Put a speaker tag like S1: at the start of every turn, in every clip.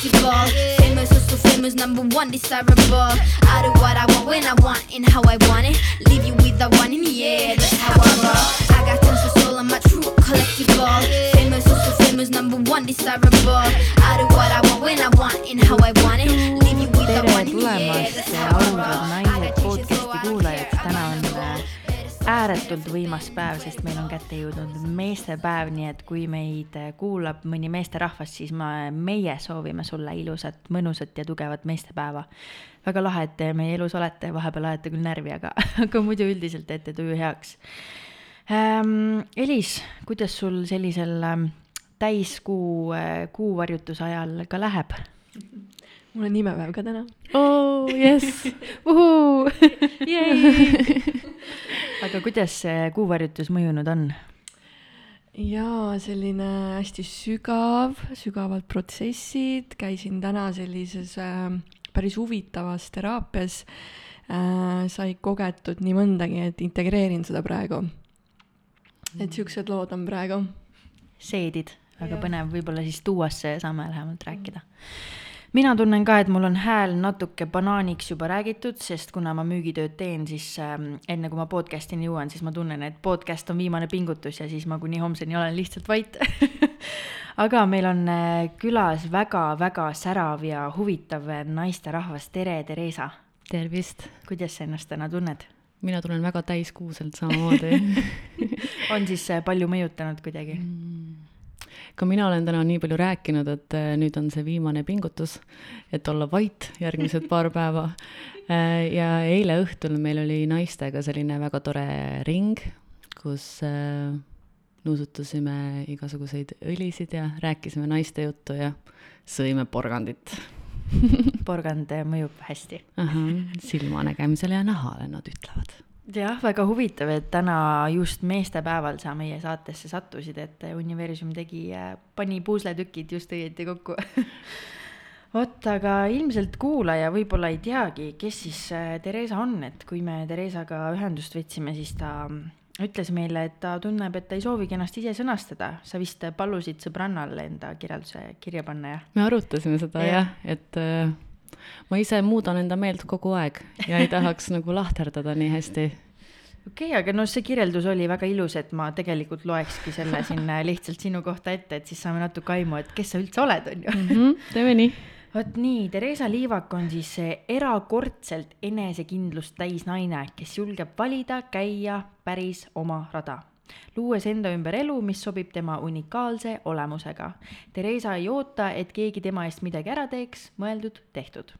S1: Famous, also famous, number one, desirable. I do what I want when I want and how I want it. Leave you with the one in the air, that's how I roll. I got tons of soul, I'm true collectible. Famous, also famous, number one, desirable. I do what I want when I want and how I want it. Leave you with the one in the air, that's how I roll. I got changes, so
S2: podcasti
S1: I
S2: kuulajad,
S1: care.
S2: täna on äh, ääretult võimas päev, sest meil on kätte jõudnud meestepäev, nii et kui meid kuulab mõni meesterahvas, siis ma, meie soovime sulle ilusat, mõnusat ja tugevat meestepäeva. väga lahe, et te meie elus olete, vahepeal ajate küll närvi, aga, aga muidu üldiselt teete tuju heaks ähm,. Elis, kuidas sul sellisel ähm, täiskuu äh, kuuvarjutuse ajal ka läheb?
S3: mul on nimepäev ka täna.
S2: oo oh, jess, uhuu. aga kuidas see kuuvarjutus mõjunud on?
S3: jaa, selline hästi sügav, sügavad protsessid, käisin täna sellises äh, päris huvitavas teraapias äh,, sai kogetud nii mõndagi, et integreerin seda praegu. et siuksed lood on praegu.
S2: seedid, väga
S3: Jah.
S2: põnev, võib-olla siis tuuasse saame lähemalt rääkida. Mina tunnen ka, et mul on hääl natuke banaaniks juba räägitud, sest kuna ma müügitööd teen, siis ähm, enne kui ma podcast'ini jõuan, siis ma tunnen, et podcast on viimane pingutus ja siis ma kuni homseni olen lihtsalt vait. aga meil on äh, külas väga-väga särav ja huvitav naisterahvas, tere, Theresa.
S4: tervist,
S2: kuidas sa ennast täna tunned?
S4: mina tunnen väga täiskuuselt samamoodi
S2: on siis äh, palju mõjutanud kuidagi?
S4: Ka mina olen täna nii palju rääkinud, et äh, nüüd on see viimane pingutus, et olla vait järgmised paar päeva. ja eile õhtul meil oli naistega selline väga tore ring, kus äh, nuusutasime igasuguseid õlisid ja rääkisime naiste juttu ja sõime porgandit.
S2: porgand äh, mõjub hästi
S4: silmanägemisele ja nahale, nad ütlevad
S2: jah, väga huvitav, et täna just meestepäeval sa meie saatesse sattusid, et universum tegi, pani puusletükid just õieti kokku. vot, aga ilmselt kuulaja võib-olla ei teagi, kes siis äh, Theresa on, et kui me Theresaga ühendust võtsime, siis ta ütles meile, et ta tunneb, et ta ei soovigi ennast ise sõnastada. sa vist palusid sõbrannal enda kirjelduse kirja panna ja
S4: me arutasime seda
S2: Jah.
S4: jah ja,, et äh, ma ise muudan enda meelt kogu aeg ja ei tahaks nagu lahterdada nii hästi.
S2: okei okay,, aga no see kirjeldus oli väga ilus, et ma tegelikult loekski selle siin äh, lihtsalt sinu kohta ette, et siis saame natuke aimu, et kes sa üldse oled, on ju.
S4: Mhm, teeme nii.
S2: vot nii, Theresa Liivak on siis erakordselt enesekindlust täis naine, kes julgeb valida, käia päris oma rada, luues enda ümber elu, mis sobib tema unikaalse olemusega. Theresa ei oota, et keegi tema eest midagi ära teeks, mõeldud, tehtud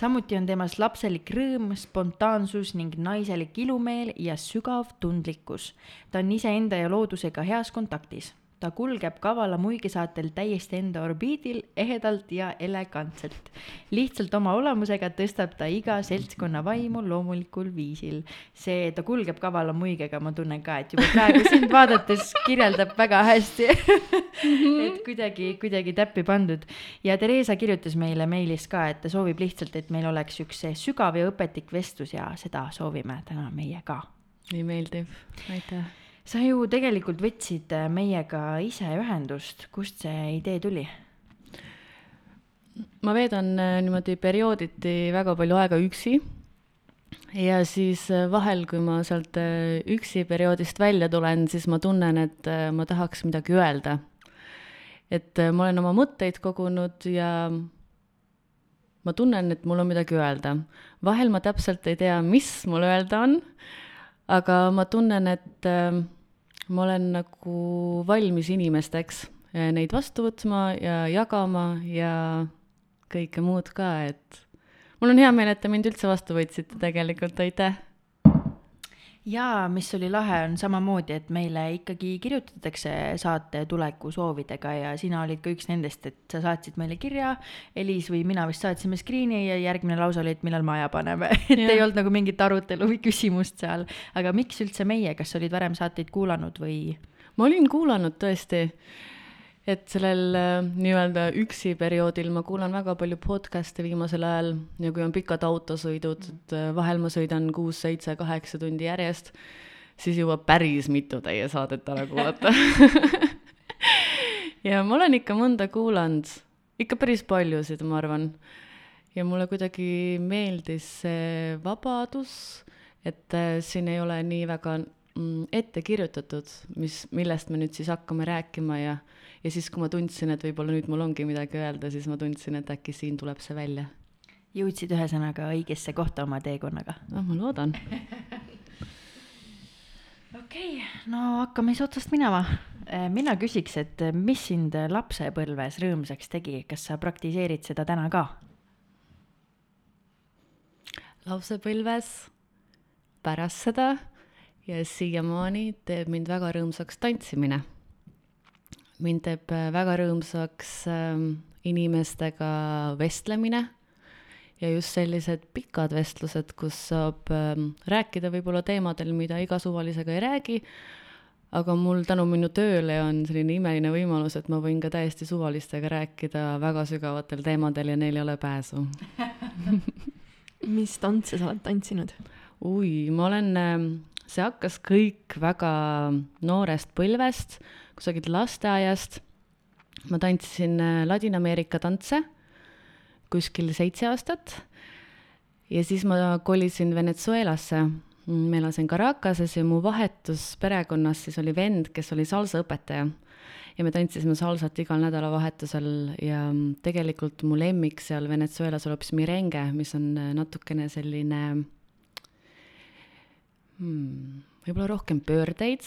S2: samuti on temas lapselik rõõm, spontaansus ning naiselik ilumeel ja sügav tundlikkus. ta on iseenda ja loodusega heas kontaktis. Ta kulgeb kavala muigisaatel täiesti enda orbiidil ehedalt ja elegantselt. lihtsalt oma olemusega tõstab ta iga seltskonna vaimu loomulikul viisil. see, ta kulgeb kavala muigega, ma tunnen ka, et juba praegu sind vaadates kirjeldab väga hästi et kuidagi, kuidagi täppi pandud. ja Theresa kirjutas meile meilis ka, et ta soovib lihtsalt, et meil oleks üks sügav ja õpetlik vestlus ja seda soovime täna meie ka.
S4: nii meeldiv, aitäh.
S2: Sa ju tegelikult võtsid äh, meiega ise ühendust, kust see idee tuli?
S4: ma veedan äh, niimoodi periooditi väga palju aega üksi ja siis äh, vahel, kui ma sealt üksi perioodist välja tulen, siis ma tunnen, et ma tahaks midagi öelda. et ma olen oma mõtteid kogunud ja ma tunnen, et mul on midagi öelda. vahel ma täpselt ei tea, mis mul öelda on, aga ma tunnen, et ma olen nagu valmis inimesteks äh, neid vastu võtma ja jagama ja kõike muud ka, et mul on hea meel, et te mind üldse vastu võtsite tegelikult, aitäh.
S2: Ja mis oli lahe, on samamoodi, et meile ikkagi kirjutatakse saate tuleku soovidega ja sina olid ka üks nendest, et sa saatsid meile kirja, Elis või mina vist saatsime screen'i ja järgmine lause oli, et millal maja paneme, et
S4: Jah.
S2: ei olnud nagu mingit arutelu või küsimust seal. aga miks üldse meie, kas olid varem saateid kuulanud või?
S4: ma olin kuulanud tõesti, et sellel äh, nii-öelda üksi perioodil ma kuulan väga palju podcast'e viimasel ajal ja kui on pikad autosõidud, et äh, vahel ma sõidan kuus, seitse, kaheksa tundi järjest, siis jõuab päris mitu teie saadet ära kuulata. ja ma olen ikka mõnda kuulanud ikka päris paljusid, ma arvan. ja mulle kuidagi meeldis see vabadus, et äh, siin ei ole nii väga mm, ette kirjutatud, mis, millest me nüüd siis hakkame rääkima ja, ja siis, kui ma tundsin, et võib-olla nüüd mul ongi midagi öelda, siis ma tundsin, et äkki siin tuleb see välja.
S2: jõudsid ühesõnaga õigesse kohta oma teekonnaga.
S4: noh, ma loodan.
S2: okei okay,, no hakkame siis otsast minema. mina küsiks, et mis sind lapsepõlves rõõmsaks tegi, kas sa praktiseerid seda täna ka?
S4: lapsepõlves, pärast seda ja siiamaani teeb mind väga rõõmsaks tantsimine. Mind teeb äh, väga rõõmsaks äh, inimestega vestlemine ja just sellised pikad vestlused, kus saab äh, rääkida võib-olla teemadel, mida iga suvalisega ei räägi, aga mul tänu minu tööle on selline imeline võimalus, et ma võin ka täiesti suvalistega rääkida väga sügavatel teemadel ja neil ei ole pääsu
S3: mis tantse sa oled tantsinud?
S4: oi, ma olen ähm, see hakkas kõik väga noorest põlvest, kusagilt lasteaiast. ma tantsisin äh, Ladina-Ameerika tantse kuskil seitse aastat ja siis ma kolisin Venezuelasse. ma elasin Caracases ja mu vahetus perekonnas siis oli vend, kes oli salsaõpetaja ja me tantsisime salsat igal nädalavahetusel ja tegelikult mu lemmik seal Venezuelas oli hoopis merengue, mis on äh, natukene selline hmm, võib-olla rohkem pöördeid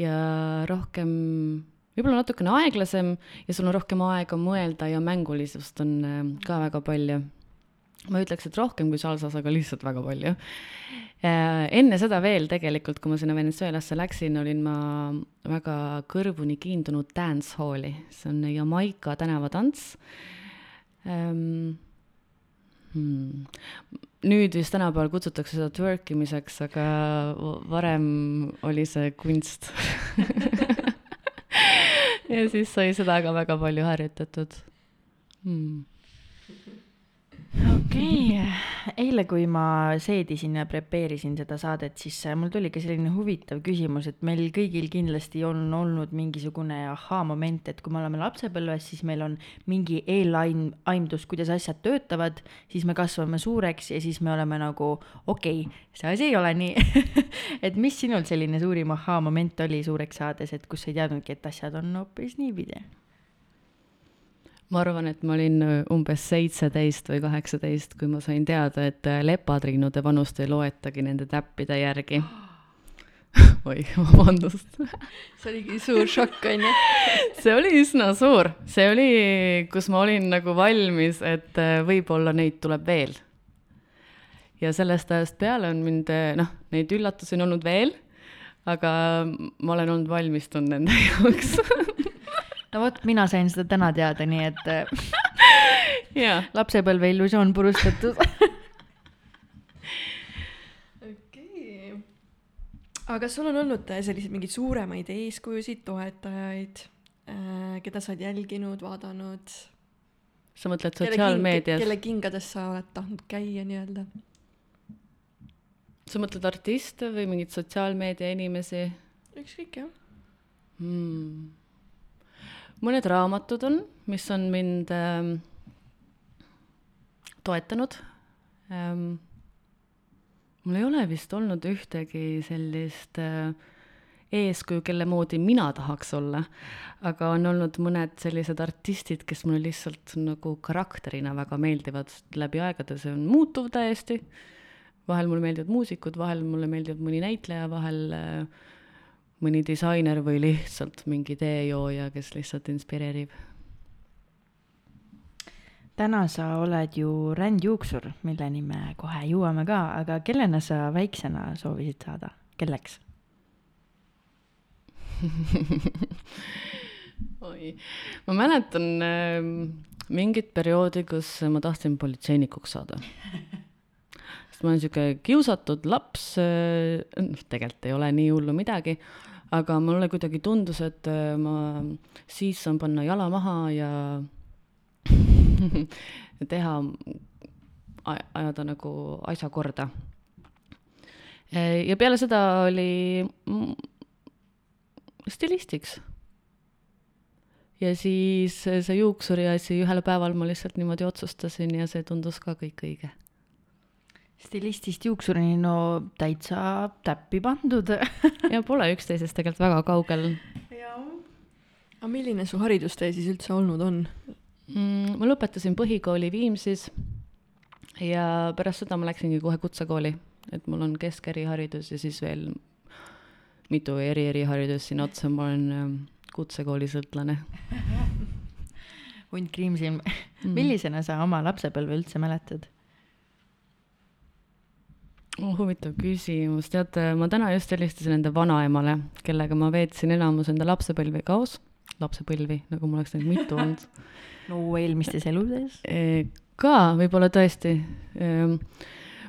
S4: ja rohkem, võib-olla natukene aeglasem ja sul on rohkem aega mõelda ja mängulisust on äh, ka väga palju. ma ütleks, et rohkem kui salsas, aga lihtsalt väga palju. Äh, enne seda veel tegelikult, kui ma sinna Venezuelasse läksin, olin ma väga kõrvuni kiindunud dancehalli, see on Jamaica tänavatants ähm, hmm nüüd vist tänapäeval kutsutakse seda twerk imiseks, aga varem oli see kunst. Ja siis sai seda ka väga palju harjutatud. Hmm
S2: okei okay., eile, kui ma seedisin ja prepareerisin seda saadet, siis äh, mul tuli ka selline huvitav küsimus, et meil kõigil kindlasti on olnud mingisugune ahhaa-moment, et kui me oleme lapsepõlves, siis meil on mingi eelaimdus, kuidas asjad töötavad, siis me kasvame suureks ja siis me oleme nagu okei okay,, see asi ei ole nii et mis sinul selline suurim ahhaa-moment oli suureks saades, et kus sa ei teadnudki, et asjad on hoopis niipidi?
S4: Ma arvan, et ma olin äh, umbes seitseteist või kaheksateist, kui ma sain teada, et äh, lepatriinude vanust ei loetagi nende täppide järgi. oi, vabandust.
S3: see oligi suur šokk, onju.
S4: see oli üsna suur, see oli, kus ma olin nagu valmis, et äh, võib-olla neid tuleb veel. ja sellest ajast peale on mind, noh, neid üllatusi on olnud veel, aga ma olen olnud valmistunud nende jaoks
S2: no vot, mina sain seda täna teada, nii et
S4: yeah.
S2: lapsepõlve illusioon purustatud
S3: okei. aga kas sul on olnud äh, selliseid mingeid suuremaid eeskujusid, toetajaid, äh, keda sa oled jälginud, vaadanud?
S4: sa mõtled sotsiaalmeedias?
S3: kelle kingades sa oled tahtnud käia nii-öelda?
S4: sa mõtled artiste või mingeid sotsiaalmeedia inimesi?
S3: ükskõik, jah
S4: hmm mõned raamatud on, mis on mind ähm, toetanud ähm,. mul ei ole vist olnud ühtegi sellist äh, eeskuju, kelle moodi mina tahaks olla, aga on olnud mõned sellised artistid, kes mulle lihtsalt nagu karakterina väga meeldivad läbi aegade, see on muutuv täiesti. vahel mulle meeldivad muusikud, vahel mulle meeldib mõni näitleja, vahel äh, mõni disainer või lihtsalt mingi teejooja, kes lihtsalt inspireerib?
S2: täna sa oled ju rändjuuksur, milleni me kohe jõuame ka, aga kellena sa väiksena soovisid saada, kelleks?
S4: Oi, ma mäletan äh, mingit perioodi, kus ma tahtsin politseinikuks saada. Sest ma olen sihuke kiusatud laps äh,, noh, tegelikult ei ole nii hullu midagi aga mulle kuidagi tundus, et äh, ma siis saan panna jala maha ja teha, ajada nagu asja korda. ja peale seda oli stilistiks. ja siis see juuksuri asi ühel päeval ma lihtsalt niimoodi otsustasin ja see tundus ka kõik õige
S2: stilistist juuksurini, no täitsa täppi pandud
S4: ja pole üksteisest tegelikult väga kaugel.
S3: aga milline su haridustee siis üldse olnud on
S4: mm,? ma lõpetasin põhikooli Viimsis ja pärast seda ma läksingi kohe kutsekooli, et mul on keskeriharidus ja siis veel mitu eri-eriharidust siin otsa, ma olen ähm, kutsekooli sõltlane
S2: hunt Kriimsilm mm., millisena sa oma lapsepõlve üldse mäletad?
S4: Oh,. huvitav küsimus, teate, ma täna just helistasin enda vanaemale, kellega ma veetsin enamus enda lapsepõlvi koos, lapsepõlvi, nagu mul oleks neid mitu olnud.
S2: no eelmistes eludes?
S4: E, ka, võib-olla tõesti. E,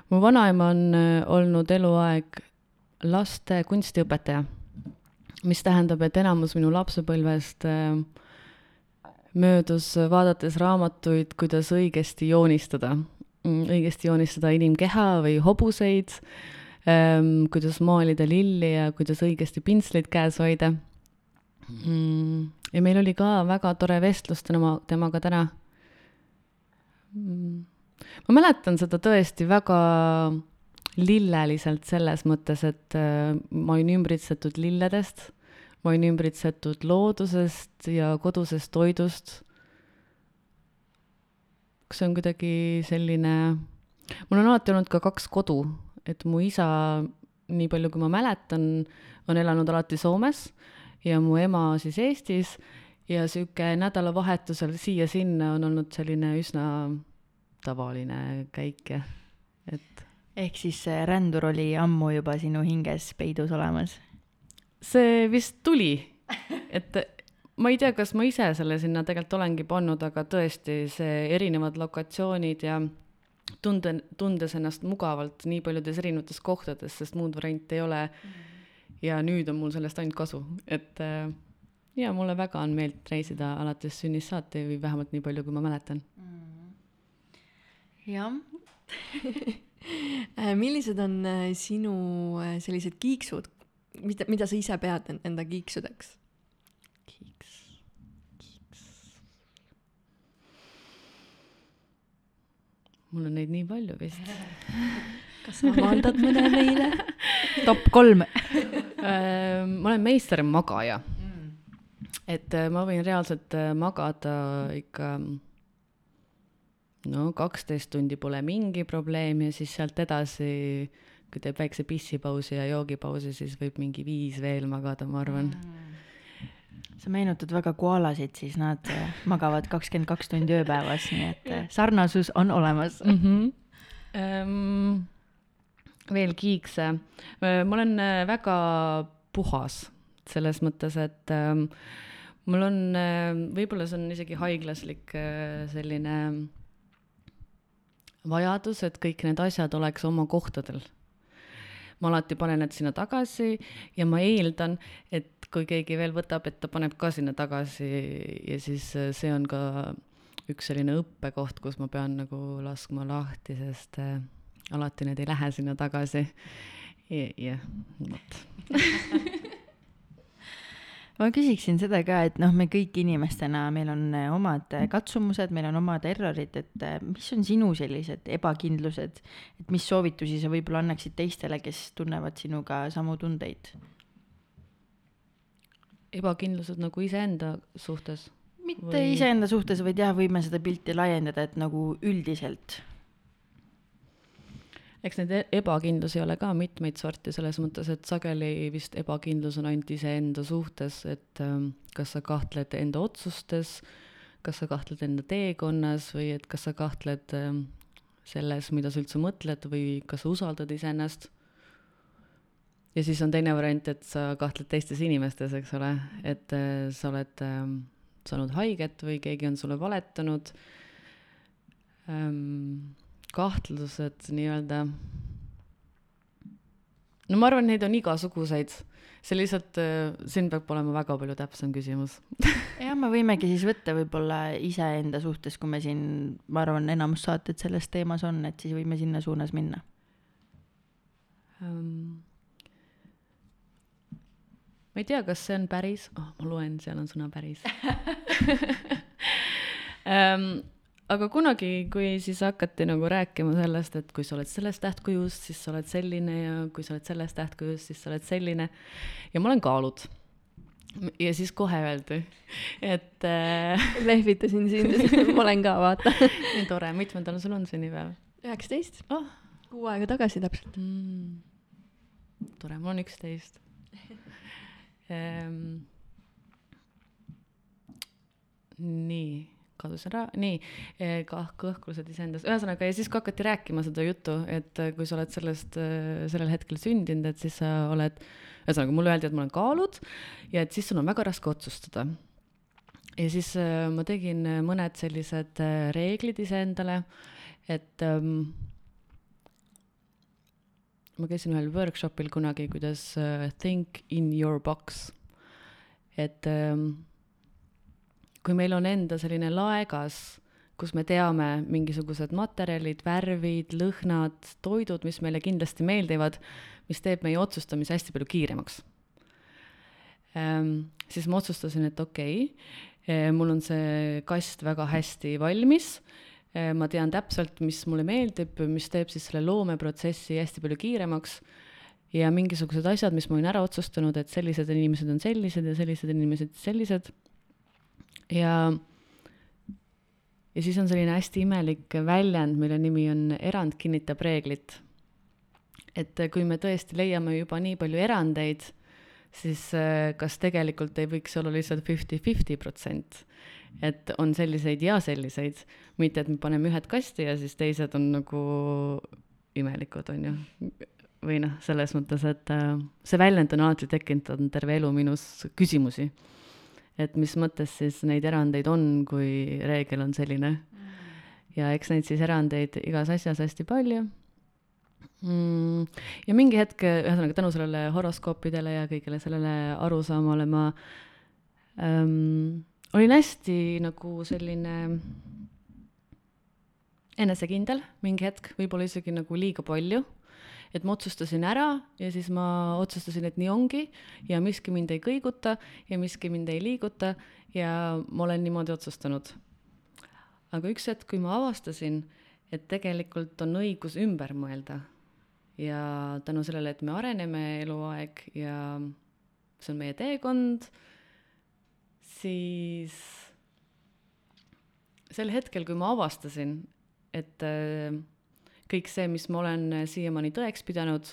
S4: mu vanaema on e, olnud eluaeg laste kunstiõpetaja, mis tähendab, et enamus minu lapsepõlvest möödus vaadates raamatuid, kuidas õigesti joonistada õigesti joonistada inimkeha või hobuseid ähm,, kuidas maalida lilli ja kuidas õigesti pintslit käes hoida. Mm,. ja meil oli ka väga tore vestlus tema, temaga täna. Mm.. ma mäletan seda tõesti väga lilleliselt selles mõttes, et äh, ma olin ümbritsetud lilledest, ma olin ümbritsetud loodusest ja kodusest toidust see on kuidagi selline, mul on alati olnud ka kaks kodu, et mu isa, nii palju kui ma mäletan, on elanud alati Soomes ja mu ema siis Eestis ja sihuke nädalavahetusel siia-sinna on olnud selline üsna tavaline käik ja et.
S2: ehk siis see rändur oli ammu juba sinu hinges peidus olemas?
S4: see vist tuli, et ma ei tea, kas ma ise selle sinna tegelikult olengi pannud, aga tõesti, see erinevad lokatsioonid ja tunde, tundes ennast mugavalt nii paljudes erinevates kohtades, sest muud varianti ei ole mm. ja nüüd on mul sellest ainult kasu, et äh, ja mulle väga on meeldinud reisida alates sünnist saati või vähemalt nii palju, kui ma mäletan mm..
S2: jah
S3: äh, millised on äh, sinu sellised kiiksud, mida, mida sa ise pead enda kiiksudeks?
S4: Mul on neid nii palju vist.
S3: kas sa avaldad mõne meile?
S2: top kolm
S4: äh, ma olen meister magaja mm.. et äh, ma võin reaalselt äh, magada ikka no kaksteist tundi pole mingi probleem ja siis sealt edasi, kui teeb väikse pissipausi ja joogipausi, siis võib mingi viis veel magada, ma arvan mm
S2: sa meenutad väga koalasid, siis nad äh, magavad kakskümmend kaks tundi ööpäevas, nii et äh, sarnasus on olemas
S4: mm. -hmm. Um, veel kiikse. Äh, ma olen väga puhas selles mõttes, et um, mul on, võib-olla see on isegi haiglaslik selline vajadus, et kõik need asjad oleks oma kohtadel ma alati panen need sinna tagasi ja ma eeldan, et kui keegi veel võtab, et ta paneb ka sinna tagasi ja siis äh, see on ka üks selline õppekoht, kus ma pean nagu laskma lahti, sest äh, alati need ei lähe sinna tagasi. jah, vot
S2: ma küsiksin seda ka, et noh, me kõik inimestena, meil on äh, omad katsumused, meil on omad errorid, et mis on sinu sellised ebakindlused, et mis soovitusi sa võib-olla annaksid teistele, kes tunnevad sinuga samu tundeid?
S4: ebakindlused nagu iseenda suhtes?
S2: mitte või... iseenda suhtes, vaid jah, võime seda pilti laiendada, et nagu üldiselt.
S4: Eks neid e-, ebakindlusi ole ka mitmeid sorti, selles mõttes, et sageli vist ebakindlus on ainult iseenda suhtes, et ähm, kas sa kahtled enda otsustes, kas sa kahtled enda teekonnas või et kas sa kahtled ähm, selles, mida sa üldse mõtled või kas sa usaldad iseennast ja siis on teine variant, et sa kahtled teistes inimestes, eks ole, et äh, sa oled äh, saanud haiget või keegi on sulle valetanud ähm,. Kahtlused nii-öelda. no ma arvan, neid on igasuguseid, see lihtsalt äh,, siin peab olema väga palju täpsem küsimus.
S2: Jah, me võimegi siis võtta võib-olla iseenda suhtes, kui me siin, ma arvan, enamus saated selles teemas on, et siis võime sinna suunas minna.
S4: Um ma ei tea, kas see on päris oh,, ma loen, seal on sõna päris um, aga kunagi, kui siis hakati nagu rääkima sellest, et kui sa oled sellest tähtkujust, siis sa oled selline ja kui sa oled sellest tähtkujust, siis sa oled selline. ja ma olen kaalud. ja siis kohe öeldi, et äh....
S3: lehvitasin sind, ma olen ka, vaata.
S4: nii tore, mitmendal sul on sünnipäev?
S3: üheksateist
S4: oh..
S3: kuu aega tagasi täpselt
S4: mm.. tore, mul on üksteist ehm.... nii kadus ära, nii, eh, kah kõhklused iseendas, ühesõnaga ja siis, kui hakati rääkima seda juttu, et eh, kui sa oled sellest, eh, sellel hetkel sündinud, et siis sa oled, ühesõnaga mulle öeldi, et mul on kaalud ja et siis sul on väga raske otsustada. ja siis ma tegin mõned sellised reeglid iseendale, et ähm, ma käisin ühel workshopil kunagi, kuidas uh, think in your box, et ähm, kui meil on enda selline laegas, kus me teame mingisugused materjalid, värvid, lõhnad, toidud, mis meile kindlasti meeldivad, mis teeb meie otsustamise hästi palju kiiremaks ähm,. siis ma otsustasin, et okei okay,, mul on see kast väga hästi valmis ma tean täpselt, mis mulle meeldib, mis teeb siis selle loomeprotsessi hästi palju kiiremaks ja mingisugused asjad, mis ma olin ära otsustanud, et sellised inimesed on sellised ja sellised inimesed sellised ja, ja siis on selline hästi imelik väljend, mille nimi on erand kinnitab reeglit. et kui me tõesti leiame juba nii palju erandeid, siis äh, kas tegelikult ei võiks olla lihtsalt fifty-fifty protsent, et on selliseid ja selliseid, mitte et me paneme ühed kasti ja siis teised on nagu imelikud, on ju. või noh, selles mõttes, et äh, see väljend on alati tekitanud terve elu minus küsimusi et mis mõttes siis neid erandeid on, kui reegel on selline. Mm.. ja eks neid siis erandeid igas asjas hästi palju. Mm.. ja mingi hetk, ühesõnaga tänu sellele horoskoopidele ja kõigele sellele arusaamale ma ähm, olin hästi nagu selline enesekindel mingi hetk, võib-olla isegi nagu liiga palju et ma otsustasin ära ja siis ma otsustasin, et nii ongi ja miski mind ei kõiguta ja miski mind ei liiguta ja ma olen niimoodi otsustanud. aga üks hetk, kui ma avastasin, et tegelikult on õigus ümber mõelda ja tänu sellele, et me areneme eluaeg ja see on meie teekond, siis sel hetkel, kui ma avastasin, et äh, kõik see, mis ma olen äh, siiamaani tõeks pidanud,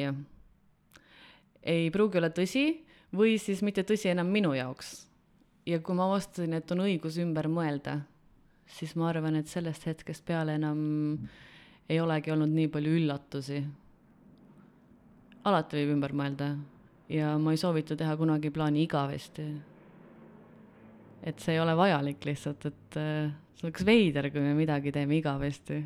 S4: jah, ei pruugi olla tõsi või siis mitte tõsi enam minu jaoks. ja kui ma avastasin, et on õigus ümber mõelda, siis ma arvan, et sellest hetkest peale enam ei olegi olnud nii palju üllatusi. alati võib ümber mõelda ja ma ei soovita teha kunagi plaani igavesti. et see ei ole vajalik lihtsalt, et äh, see oleks veider, kui me midagi teeme igavesti.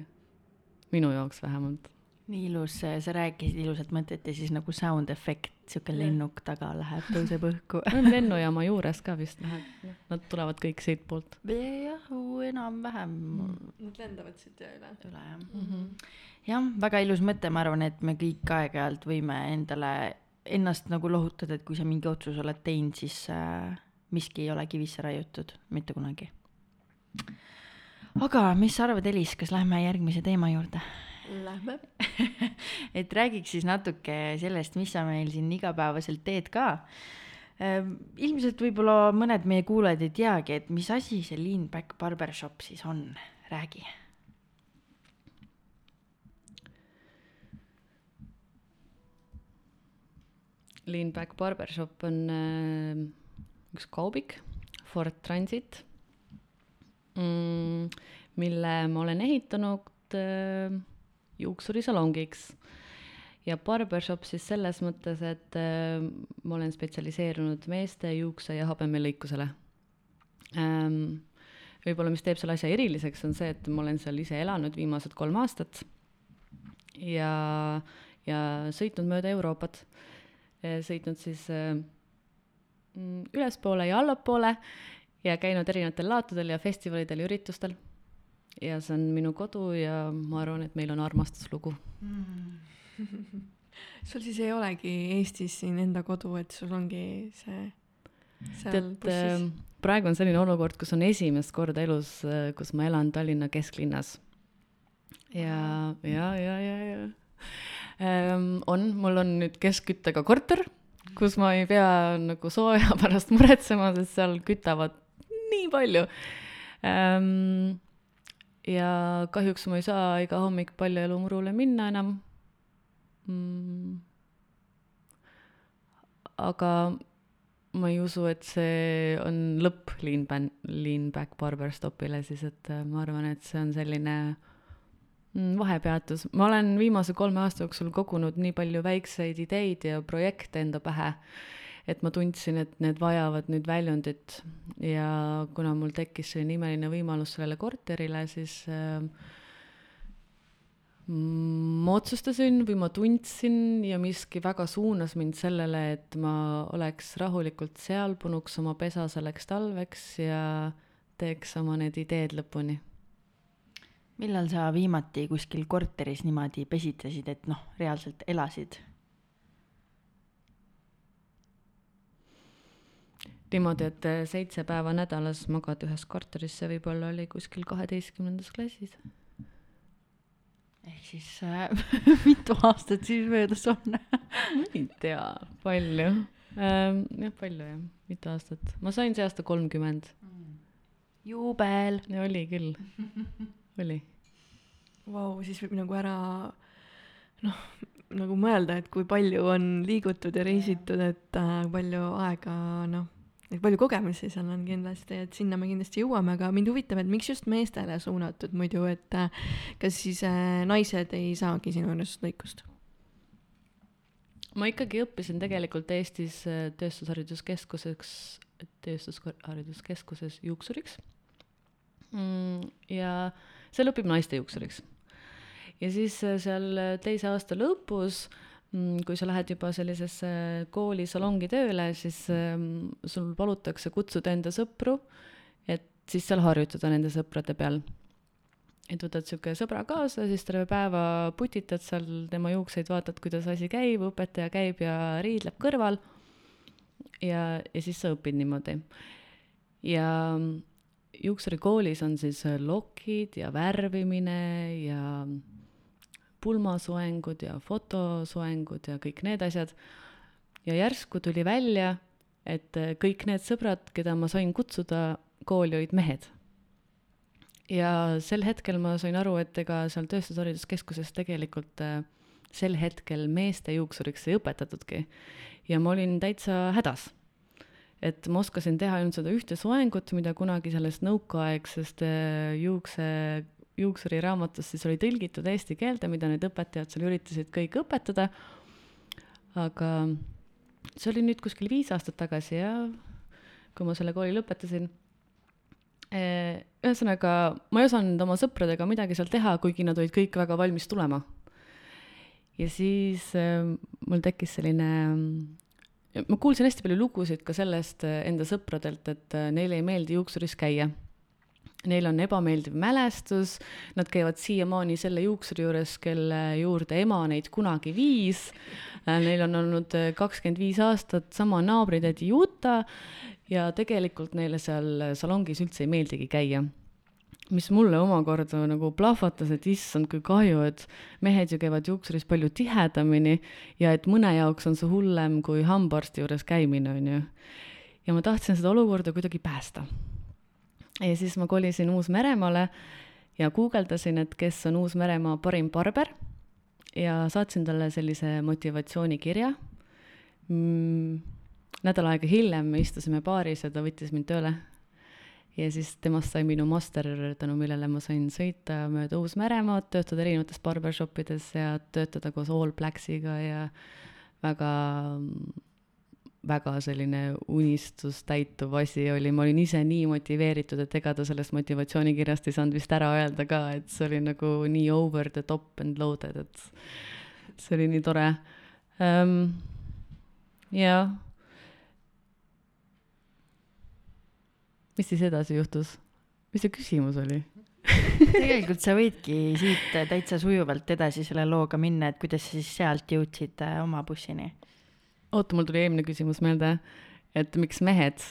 S4: minu jaoks vähemalt.
S2: nii ilus, sa rääkisid ilusat mõtet ja siis nagu sound efekt, sihuke lennuk taga läheb, tõuseb õhku
S4: lennujaama juures ka vist läheb, nad tulevad kõik siitpoolt.
S2: jah, enam-vähem mm..
S3: Nad lendavad siit ja üle.
S2: üle jah mm -hmm.. jah, väga ilus mõte, ma arvan, et me kõik aeg-ajalt võime endale ennast nagu lohutada, et kui sa mingi otsuse oled teinud, siis äh, miski ei ole kivisse raiutud, mitte kunagi aga mis sa arvad, Elis, kas lähme järgmise teema juurde?
S3: Lähme
S2: et räägiks siis natuke sellest, mis sa meil siin igapäevaselt teed ka. Ehm, ilmselt võib-olla mõned meie kuulajad ei teagi, et mis asi see Lean Back Barbershop siis on, räägi.
S4: Lean Back Barbershop on äh, üks kaubik, Ford Transit mille ma olen ehitanud äh, juuksurisalongiks. ja barbershop siis selles mõttes, et äh, ma olen spetsialiseerunud meeste juukse ja habemelõikusele ähm,. võib-olla, mis teeb selle asja eriliseks, on see, et ma olen seal ise elanud viimased kolm aastat ja, ja sõitnud mööda Euroopat, sõitnud siis äh, mm, ülespoole ja allapoole ja käinud erinevatel laatudel ja festivalidel ja üritustel. ja see on minu kodu ja ma arvan, et meil on armastuslugu mm.
S3: sul siis ei olegi Eestis siin enda kodu, et sul ongi see seal
S4: tead,
S3: bussis?
S4: praegu on selline olukord, kus on esimest korda elus, kus ma elan Tallinna kesklinnas. ja, ja, ja, ja, ja ähm, on, mul on nüüd keskküttega korter, kus ma ei pea nagu sooja pärast muretsema, sest seal kütavad nii palju ähm,. ja kahjuks ma ei saa iga hommik paljaelumurule minna enam mm.. aga ma ei usu, et see on lõpp Lean Ban-, Lean Back Barberstopile siis, et äh, ma arvan, et see on selline mm, vahepeatus. ma olen viimase kolme aasta jooksul kogunud nii palju väikseid ideid ja projekte enda pähe, et ma tundsin, et need vajavad nüüd väljundit ja kuna mul tekkis selline imeline võimalus sellele korterile, siis äh, ma otsustasin või ma tundsin ja miski väga suunas mind sellele, et ma oleks rahulikult seal, punuks oma pesa selleks talveks ja teeks oma need ideed lõpuni.
S2: millal sa viimati kuskil korteris niimoodi pesitsesid, et noh, reaalselt elasid?
S4: Niimoodi, et seitse päeva nädalas magad ühes korteris, see võib-olla oli kuskil kaheteistkümnendas klassis
S2: ehk siis äh, mitu aastat siis möödas on
S4: ei tea, palju ähm,. jah, palju jah, mitu aastat. ma sain see aasta kolmkümmend.
S2: juubel.
S4: oli küll, oli.
S3: Vau, siis võib nagu ära noh, nagu mõelda, et kui palju on liigutud ja reisitud, et äh, palju aega noh palju kogemusi seal on kindlasti, et sinna me kindlasti jõuame, aga mind huvitab, et miks just meestele suunatud muidu, et äh, kas siis äh, naised ei saagi sinu arust lõikust?
S4: ma ikkagi õppisin tegelikult Eestis äh, Tööstushariduskeskuseks, Tööstushariduskeskuses juuksuriks mm,. ja seal õpib naiste juuksuriks. ja siis äh, seal teise aasta lõpus äh, kui sa lähed juba sellisesse koolisalongi tööle, siis ähm, sul palutakse kutsuda enda sõpru, et siis seal harjutada nende sõprade peal. et võtad sihuke sõbra kaasa, siis terve päeva putitad seal tema juukseid, vaatad, kuidas asi käib, õpetaja käib ja riidleb kõrval. ja, ja siis sa õpid niimoodi. ja juuksurikoolis on siis lokid ja värvimine ja pulmasoengud ja fotosoengud ja kõik need asjad. ja järsku tuli välja, et äh, kõik need sõbrad, keda ma sain kutsuda kooli, olid mehed. ja sel hetkel ma sain aru, et ega seal Tööstushariduskeskuses tegelikult äh, sel hetkel meeste juuksuriks ei õpetatudki. ja ma olin täitsa hädas et ma oskasin teha ainult seda ühte soengut, mida kunagi sellest nõukaaegsest äh, juukse juuksuri raamatus siis oli tõlgitud eesti keelde, mida need õpetajad seal üritasid kõik õpetada. aga see oli nüüd kuskil viis aastat tagasi ja kui ma selle kooli lõpetasin. Eh, ühesõnaga, ma ei osanud oma sõpradega midagi seal teha, kuigi nad olid kõik väga valmis tulema. ja siis äh, mul tekkis selline ma kuulsin hästi palju lugusid ka sellest enda sõpradelt, et neile ei meeldi juuksuris käia Neil on ebameeldiv mälestus, nad käivad siiamaani selle juuksuri juures, kelle juurde ema neid kunagi viis. Äh, neil on olnud äh, kakskümmend viis aastat sama naabritädi Juta ja tegelikult neile seal salongis üldse ei meeldigi käia mis mulle omakorda nagu plahvatas, et issand, kui kahju, et mehed ju käivad juuksuris palju tihedamini ja et mõne jaoks on see hullem kui hambaarsti juures käimine, on ju. ja ma tahtsin seda olukorda kuidagi päästa ja siis ma kolisin Uus-Meremaale ja guugeldasin, et kes on Uus-Meremaa parim barber ja saatsin talle sellise motivatsioonikirja mm,. nädal aega hiljem me istusime baaris ja ta võttis mind tööle. ja siis temast sai minu master, tänu millele ma sain sõita mööda Uus-Meremaad, töötada erinevates barbershopides ja töötada koos All Blacksiga ja väga väga selline unistust täituv asi oli, ma olin ise nii motiveeritud, et ega ta sellest motivatsioonikirjast ei saanud vist ära öelda ka, et see oli nagu nii over the top and loaded, et see oli nii tore um,. jah. mis siis edasi juhtus? mis see küsimus oli?
S2: tegelikult sa võidki siit täitsa sujuvalt edasi selle looga minna, et kuidas sa siis sealt jõudsid äh, oma bussini?
S4: Oota, mul tuli eelmine küsimus meelde, et miks mehed?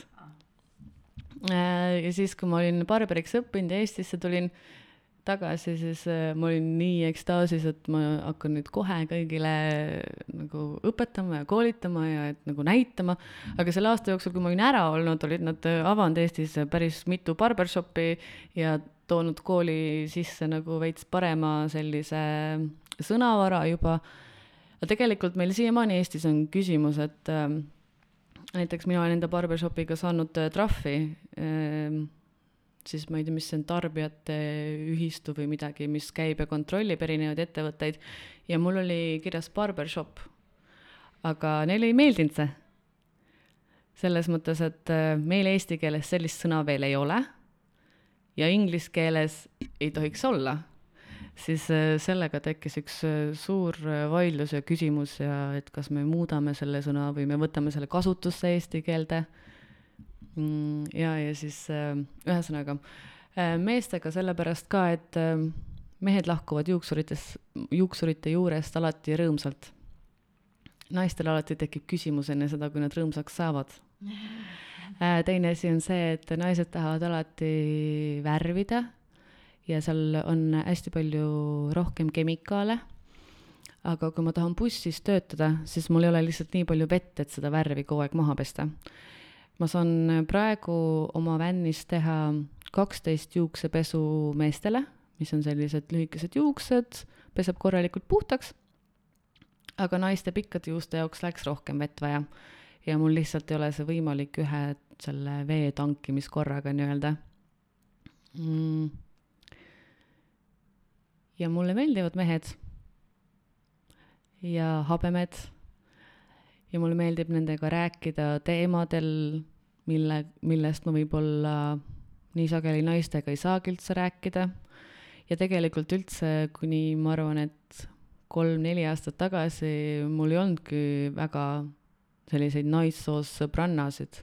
S4: Äh, ja siis, kui ma olin barbariks õppinud ja Eestisse tulin tagasi, siis äh, ma olin nii ekstaasis, et ma hakkan nüüd kohe kõigile nagu õpetama ja koolitama ja et nagu näitama. aga selle aasta jooksul, kui ma olin ära olnud, olid nad avanud Eestis päris mitu barbershopi ja toonud kooli sisse nagu veits parema sellise sõnavara juba. Aga tegelikult meil siiamaani Eestis on küsimus, et äh, näiteks mina olen enda barbershopiga saanud äh, trahvi äh,, siis ma ei tea, mis see on, tarbijate ühistu või midagi, mis käib ja kontrollib erinevaid ettevõtteid ja mul oli kirjas barbershop. aga neile ei meeldinud see. selles mõttes, et äh, meil eesti keeles sellist sõna veel ei ole ja inglise keeles ei tohiks olla, siis äh, sellega tekkis üks äh, suur äh, vaidlus ja küsimus ja et kas me muudame selle sõna või me võtame selle kasutusse eesti keelde. Mm, ja, ja siis ühesõnaga meestega sellepärast ka, et mehed lahkuvad juuksurites, juuksurite juurest alati rõõmsalt. naistel alati tekib küsimus enne seda, kui nad rõõmsaks saavad teine asi on see, et naised tahavad alati värvida ja seal on hästi palju rohkem kemikaale. aga kui ma tahan bussis töötada, siis mul ei ole lihtsalt nii palju vett, et seda värvi kogu aeg maha pesta. ma saan praegu oma vännis teha kaksteist juuksepesu meestele, mis on sellised lühikesed juuksed, peseb korralikult puhtaks. aga naiste pikkade juuste jaoks läks rohkem vett vaja ja mul lihtsalt ei ole see võimalik ühe selle vee tankimiskorraga nii-öelda mm.. Ja mulle meeldivad mehed ja habemed ja mulle meeldib nendega rääkida teemadel, mille, millest ma võib-olla nii sageli naistega ei saagi üldse rääkida. ja tegelikult üldse, kuni ma arvan, et kolm-neli aastat tagasi mul ei olnudki väga selliseid naissoost sõbrannasid.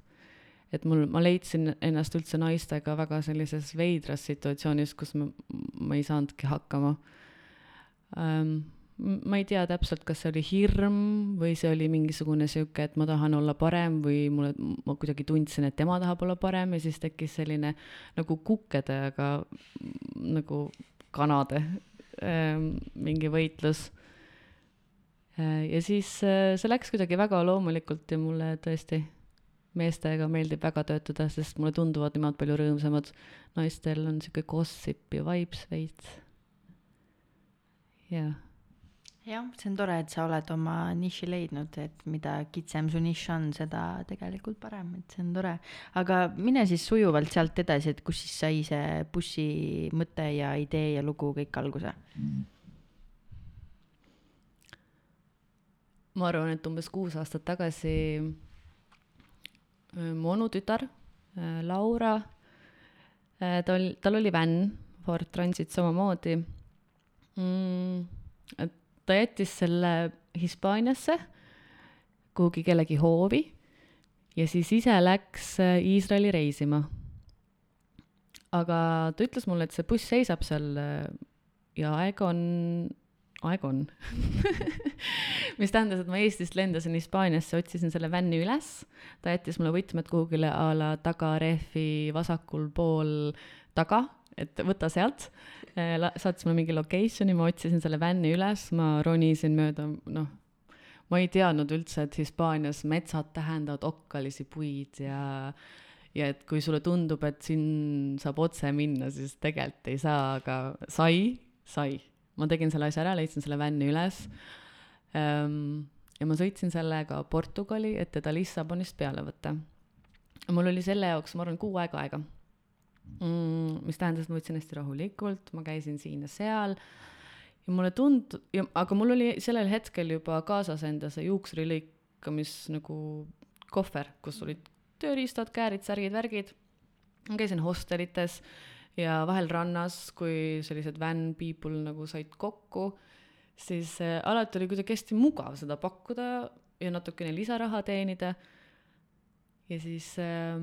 S4: Et mul, ma leidsin ennast üldse naistega väga sellises veidras situatsioonis, kus ma, ma ei saanudki hakkama. Ähm, ma ei tea täpselt, kas see oli hirm või see oli mingisugune sihuke, et ma tahan olla parem või mulle, ma kuidagi tundsin, et tema tahab olla parem ja siis tekkis selline nagu kukkede, aga nagu kanade ähm, mingi võitlus. Äh, ja siis see läks kuidagi väga loomulikult ja mulle tõesti meestega meeldib väga töötada, sest mulle tunduvad nemad palju rõõmsamad. naistel on sihuke gossip ja vibes veits. jah.
S2: jah, see on tore, et sa oled oma niši leidnud, et mida kitsam su nišš on, seda tegelikult parem, et see on tore. aga mine siis sujuvalt sealt edasi, et kus siis sai see bussi mõte ja idee ja lugu kõik alguse mm.?
S4: ma arvan, et umbes kuus aastat tagasi mu onutütar äh, Laura, äh, tal, tal oli vänn, Ford Transit samamoodi mm,. ta jättis selle Hispaaniasse kuhugi kellegi hoovi ja siis ise läks Iisraeli reisima. aga ta ütles mulle, et see buss seisab seal ja aeg on aeg on. Mis tähendas, et ma Eestist lendasin Hispaaniasse, otsisin selle vänni üles, ta jättis mulle võtmed kuhugile a la tagarehvi vasakul pool taga, et võta sealt. Eh, saatis mulle mingi location'i, ma otsisin selle vänni üles, ma ronisin mööda, noh, ma ei teadnud üldse, et Hispaanias metsad tähendavad okkalisi puid ja ja et kui sulle tundub, et siin saab otse minna, siis tegelikult ei saa, aga sai, sai ma tegin selle asja ära, leidsin selle vänni üles ähm,. ja ma sõitsin sellega Portugali, et teda Lissabonist peale võtta. mul oli selle jaoks, ma arvan, kuu aega aega mm,. mis tähendas, et ma võtsin hästi rahulikult, ma käisin siin ja seal ja mulle tund-, aga mul oli sellel hetkel juba kaasas enda see juuksurilõikamis nagu kohver, kus olid tööriistad, käärid, särgid, värgid. ma käisin hostelites ja vahel rannas, kui sellised van people nagu said kokku, siis äh, alati oli kuidagi hästi mugav seda pakkuda ja natukene lisaraha teenida. ja siis äh,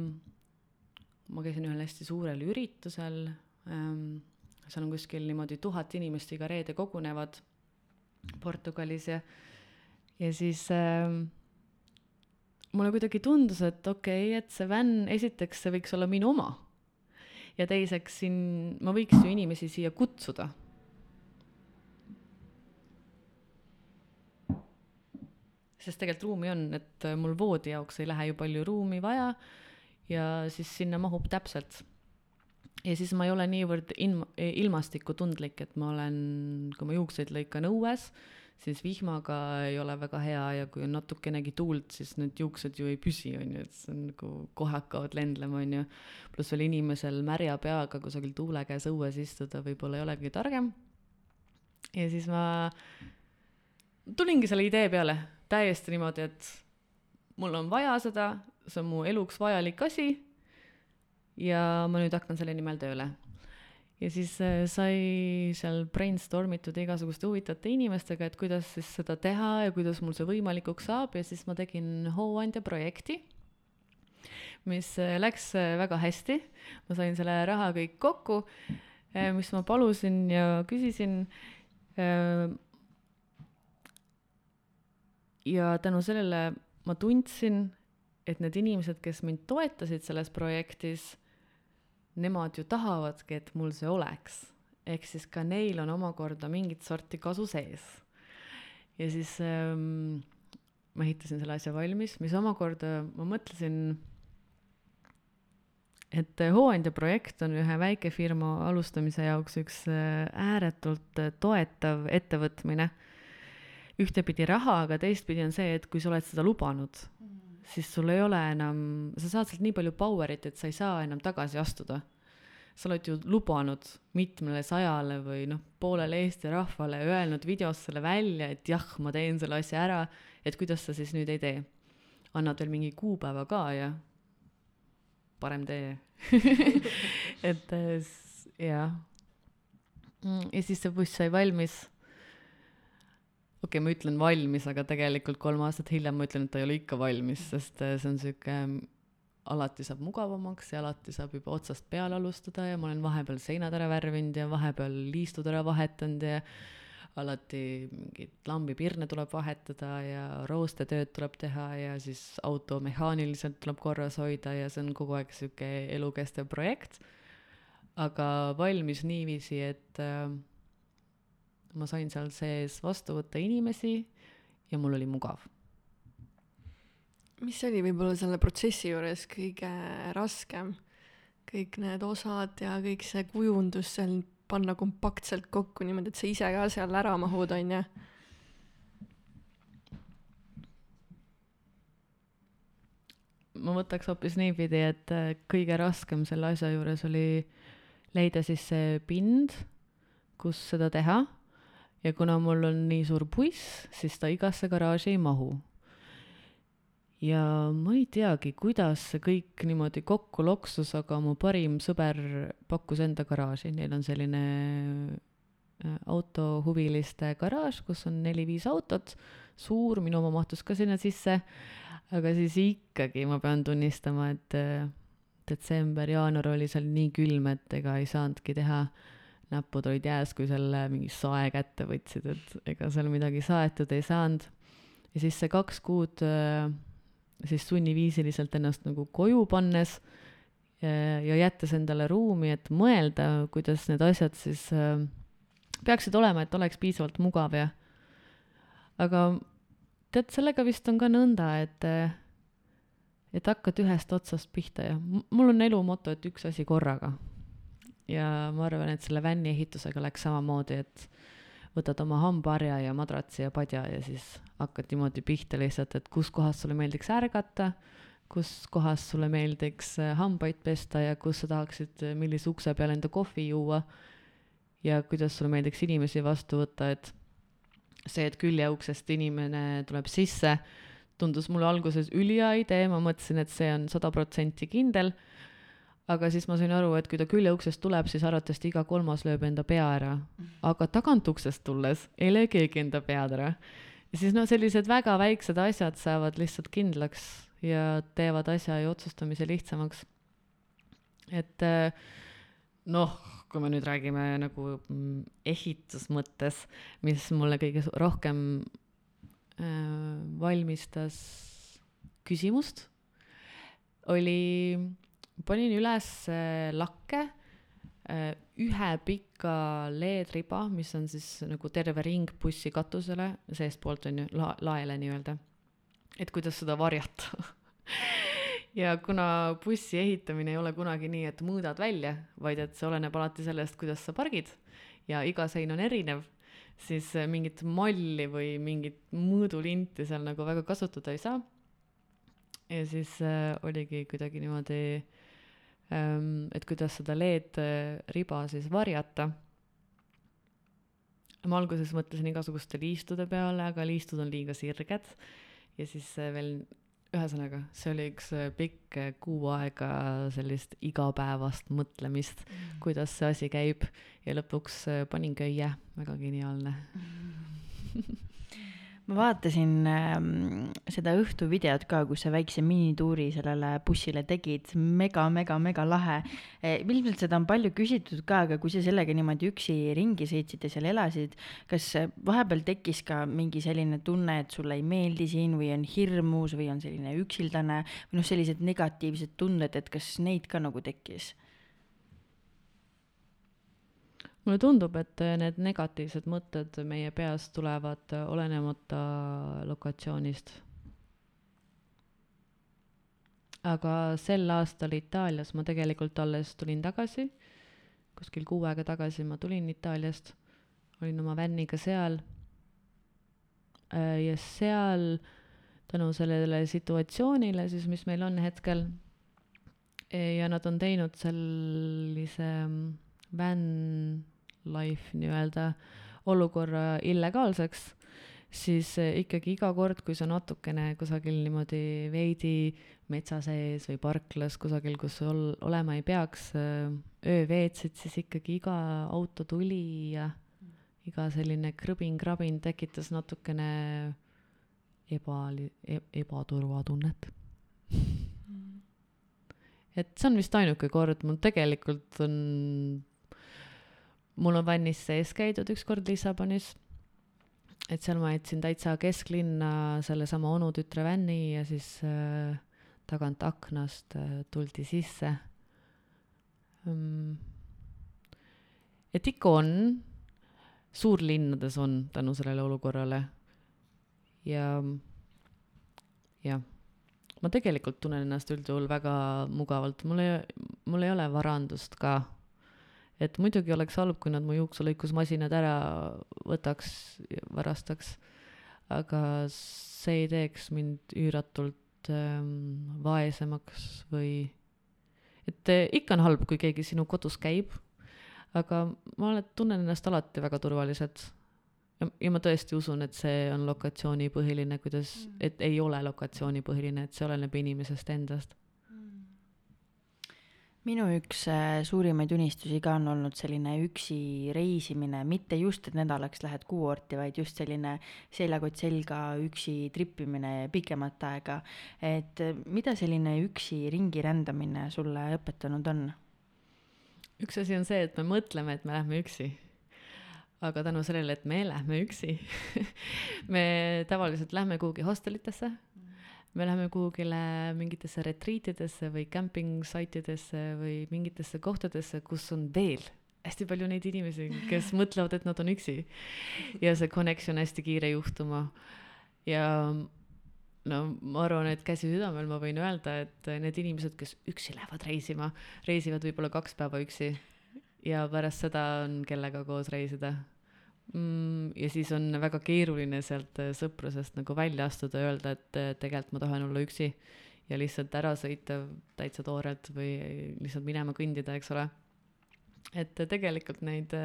S4: ma käisin ühel hästi suurel üritusel ähm,, seal on kuskil niimoodi tuhat inimest iga reede kogunevad Portugalis ja, ja siis äh, mulle kuidagi tundus, et okei okay,, et see vänn, esiteks see võiks olla minu oma. Ja teiseks siin ma võiks ju inimesi siia kutsuda. sest tegelikult ruumi on, et mul voodi jaoks ei lähe ju palju ruumi vaja ja siis sinna mahub täpselt ja siis ma ei ole niivõrd ilma, ilmastikutundlik, et ma olen, kui ma juukseid lõikan õues, siis vihmaga ei ole väga hea ja kui on natukenegi tuult, siis need juuksed ju ei püsi, on ju, et see on nagu kohe hakkavad lendlema, on ju. pluss veel inimesel märja peaga kusagil tuule käes õues istuda võib-olla ei olegi targem. ja siis ma tulingi selle idee peale täiesti niimoodi, et mul on vaja seda, see on mu eluks vajalik asi. ja ma nüüd hakkan selle nimel tööle ja siis äh, sai seal brainstorm itud igasuguste huvitavate inimestega, et kuidas siis seda teha ja kuidas mul see võimalikuks saab ja siis ma tegin hooandja projekti, mis äh, läks äh, väga hästi. ma sain selle raha kõik kokku, mis ma palusin ja küsisin. ja tänu sellele ma tundsin, et need inimesed, kes mind toetasid selles projektis nemad ju tahavadki, et mul see oleks. ehk siis ka neil on omakorda mingit sorti kasu sees. ja siis ähm, ma ehitasin selle asja valmis, mis omakorda, ma mõtlesin, et hooandja projekt on ühe väikefirma alustamise jaoks üks äh, ääretult äh, toetav ettevõtmine. ühtepidi raha, aga teistpidi on see, et kui sa oled seda lubanud mm siis sul ei ole enam, sa saad sealt nii palju power'it, et sa ei saa enam tagasi astuda. sa oled ju lubanud mitmele sajale või noh, poolele Eesti rahvale, öelnud videos selle välja, et jah, ma teen selle asja ära, et kuidas sa siis nüüd ei tee. annad veel mingi kuupäeva ka ja parem tee et jah. ja siis see buss sai valmis okei okay,, ma ütlen valmis, aga tegelikult kolm aastat hiljem ma ütlen, et ta ei ole ikka valmis, sest äh, see on sihuke, alati saab mugavamaks ja alati saab juba otsast peale alustada ja ma olen vahepeal seinad ära värvinud ja vahepeal liistud ära vahetanud ja alati mingit lambipirne tuleb vahetada ja roostetööd tuleb teha ja siis auto mehaaniliselt tuleb korras hoida ja see on kogu aeg sihuke elukestev projekt. aga valmis niiviisi, et äh, ma sain seal sees vastu võtta inimesi ja mul oli mugav.
S3: mis oli võib-olla selle protsessi juures kõige raskem? kõik need osad ja kõik see kujundus seal panna kompaktselt kokku niimoodi, et sa ise ka seal ära mahud, on ju?
S4: ma võtaks hoopis niipidi, et äh, kõige raskem selle asja juures oli leida siis see pind, kus seda teha ja kuna mul on nii suur buss, siis ta igasse garaaži ei mahu. ja ma ei teagi, kuidas see kõik niimoodi kokku loksus, aga mu parim sõber pakkus enda garaaži, neil on selline äh, autohuviliste garaaž, kus on neli-viis autot, suur, minu oma mahtus ka sinna sisse, aga siis ikkagi ma pean tunnistama, et äh, detsember, jaanuar oli seal nii külm, et ega ei saanudki teha äh, näpud olid jääs, kui selle mingi sae kätte võtsid, et ega seal midagi saetud ei saanud. ja siis see kaks kuud äh, siis sunniviisiliselt ennast nagu koju pannes ja, ja jättes endale ruumi, et mõelda, kuidas need asjad siis äh, peaksid olema, et oleks piisavalt mugav ja aga tead, sellega vist on ka nõnda, et äh, et hakkad ühest otsast pihta ja mul on elu moto, et üks asi korraga ja ma arvan, et selle vänni ehitusega läks samamoodi, et võtad oma hambaharja ja madratsi ja padja ja siis hakkad niimoodi pihta lihtsalt, et kus kohas sulle meeldiks ärgata, kus kohas sulle meeldiks äh, hambaid pesta ja kus sa tahaksid, äh, millise ukse peal enda kohvi juua. ja kuidas sulle meeldiks inimesi vastu võtta, et see, et küljeuksest inimene tuleb sisse, tundus mulle alguses ülihea idee, ma mõtlesin, et see on sada protsenti kindel aga siis ma sain aru, et kui ta küljeuksest tuleb, siis arvatavasti iga kolmas lööb enda pea ära. aga tagantuksest tulles ei löö keegi enda pead ära. ja siis noh, sellised väga väiksed asjad saavad lihtsalt kindlaks ja teevad asja ja otsustamise lihtsamaks. et eh, noh, kui me nüüd räägime nagu mm, ehitusmõttes, mis mulle kõige rohkem äh, valmistas küsimust, oli, panin üles äh, lakke äh, ühe pika LED-riba, mis on siis nagu terve ring bussi katusele, seestpoolt on ju, la-, laele nii-öelda. et kuidas seda varjata ja kuna bussi ehitamine ei ole kunagi nii, et mõõdad välja, vaid et see oleneb alati sellest, kuidas sa pargid ja iga sein on erinev, siis äh, mingit malli või mingit mõõdulinti seal nagu väga kasutada ei saa. ja siis äh, oligi kuidagi niimoodi ähm,, et kuidas seda LED-riba siis varjata. ma alguses mõtlesin igasuguste liistude peale, aga liistud on liiga sirged ja siis äh, veel ühesõnaga, see oli üks äh, pikk äh, kuu aega sellist igapäevast mõtlemist mm., kuidas see asi käib ja lõpuks äh, panin köie, väga geniaalne
S2: ma vaatasin ähm, seda õhtuvideot ka, kus sa väikse minituuri sellele bussile tegid, mega-mega-mega lahe e,. ilmselt seda on palju küsitud ka, aga kui sa sellega niimoodi üksi ringi sõitsid ja seal elasid, kas vahepeal tekkis ka mingi selline tunne, et sulle ei meeldi siin või on hirmus või on selline üksildane või noh, sellised negatiivsed tunded, et kas neid ka nagu tekkis?
S4: Mulle tundub, et need negatiivsed mõtted meie peas tulevad olenemata lokatsioonist. aga sel aastal Itaalias ma tegelikult alles tulin tagasi, kuskil kuu aega tagasi ma tulin Itaaliast, olin oma vänniga seal. ja seal tänu sellele situatsioonile siis, mis meil on hetkel ja nad on teinud sellise van life nii-öelda olukorra illegaalseks, siis eh, ikkagi iga kord, kui sa natukene kusagil niimoodi veidi metsa sees või parklas kusagil, kus ol-, olema ei peaks, eh, öö veetsid, siis ikkagi iga auto tuli ja iga selline krõbin-krabin tekitas natukene eba- e,, ebaturvatunnet. Et see on vist ainuke kord, mul tegelikult on mul on vannis sees käidud ükskord Lissabonis, et seal ma jätsin täitsa kesklinna sellesama onutütre vänni ja siis äh, tagant aknast äh, tuldi sisse. Um,. et ikka on, suurlinnades on tänu sellele olukorrale. Ja jah, ma tegelikult tunnen ennast üldjuhul väga mugavalt, mul ei, mul ei ole varandust ka et muidugi oleks halb, kui nad mu juukselõikusmasinad ära võtaks, varastaks, aga see ei teeks mind üüratult ähm, vaesemaks või, et äh, ikka on halb, kui keegi sinu kodus käib, aga ma olen, tunnen ennast alati väga turvaliselt. ja, ja ma tõesti usun, et see on lokatsioonipõhiline, kuidas, et ei ole lokatsioonipõhiline, et see oleneb inimesest endast
S2: minu üks äh, suurimaid unistusi ka on olnud selline üksi reisimine, mitte just, et nädalaks lähed kuuorti, vaid just selline seljakott selga üksi trippimine pikemat aega. et äh, mida selline üksi ringi rändamine sulle õpetanud on?
S4: üks asi on see, et me mõtleme, et me lähme üksi aga tänu sellele, et me lähme üksi me tavaliselt lähme kuhugi hostelitesse me läheme kuhugile mingitesse retriitidesse või camping saitidesse või mingitesse kohtadesse, kus on veel hästi palju neid inimesi, kes mõtlevad, et nad on üksi. ja see connection hästi kiire juhtuma. ja no ma arvan, et käsi südamel ma võin öelda, et need inimesed, kes üksi lähevad reisima, reisivad võib-olla kaks päeva üksi ja pärast seda on kellega koos reisida. Ja siis on väga keeruline sealt äh, sõprusest nagu välja astuda ja öelda, et äh, tegelikult ma tahan olla üksi ja lihtsalt ära sõita täitsa toorelt või lihtsalt minema kõndida, eks ole. et äh, tegelikult neid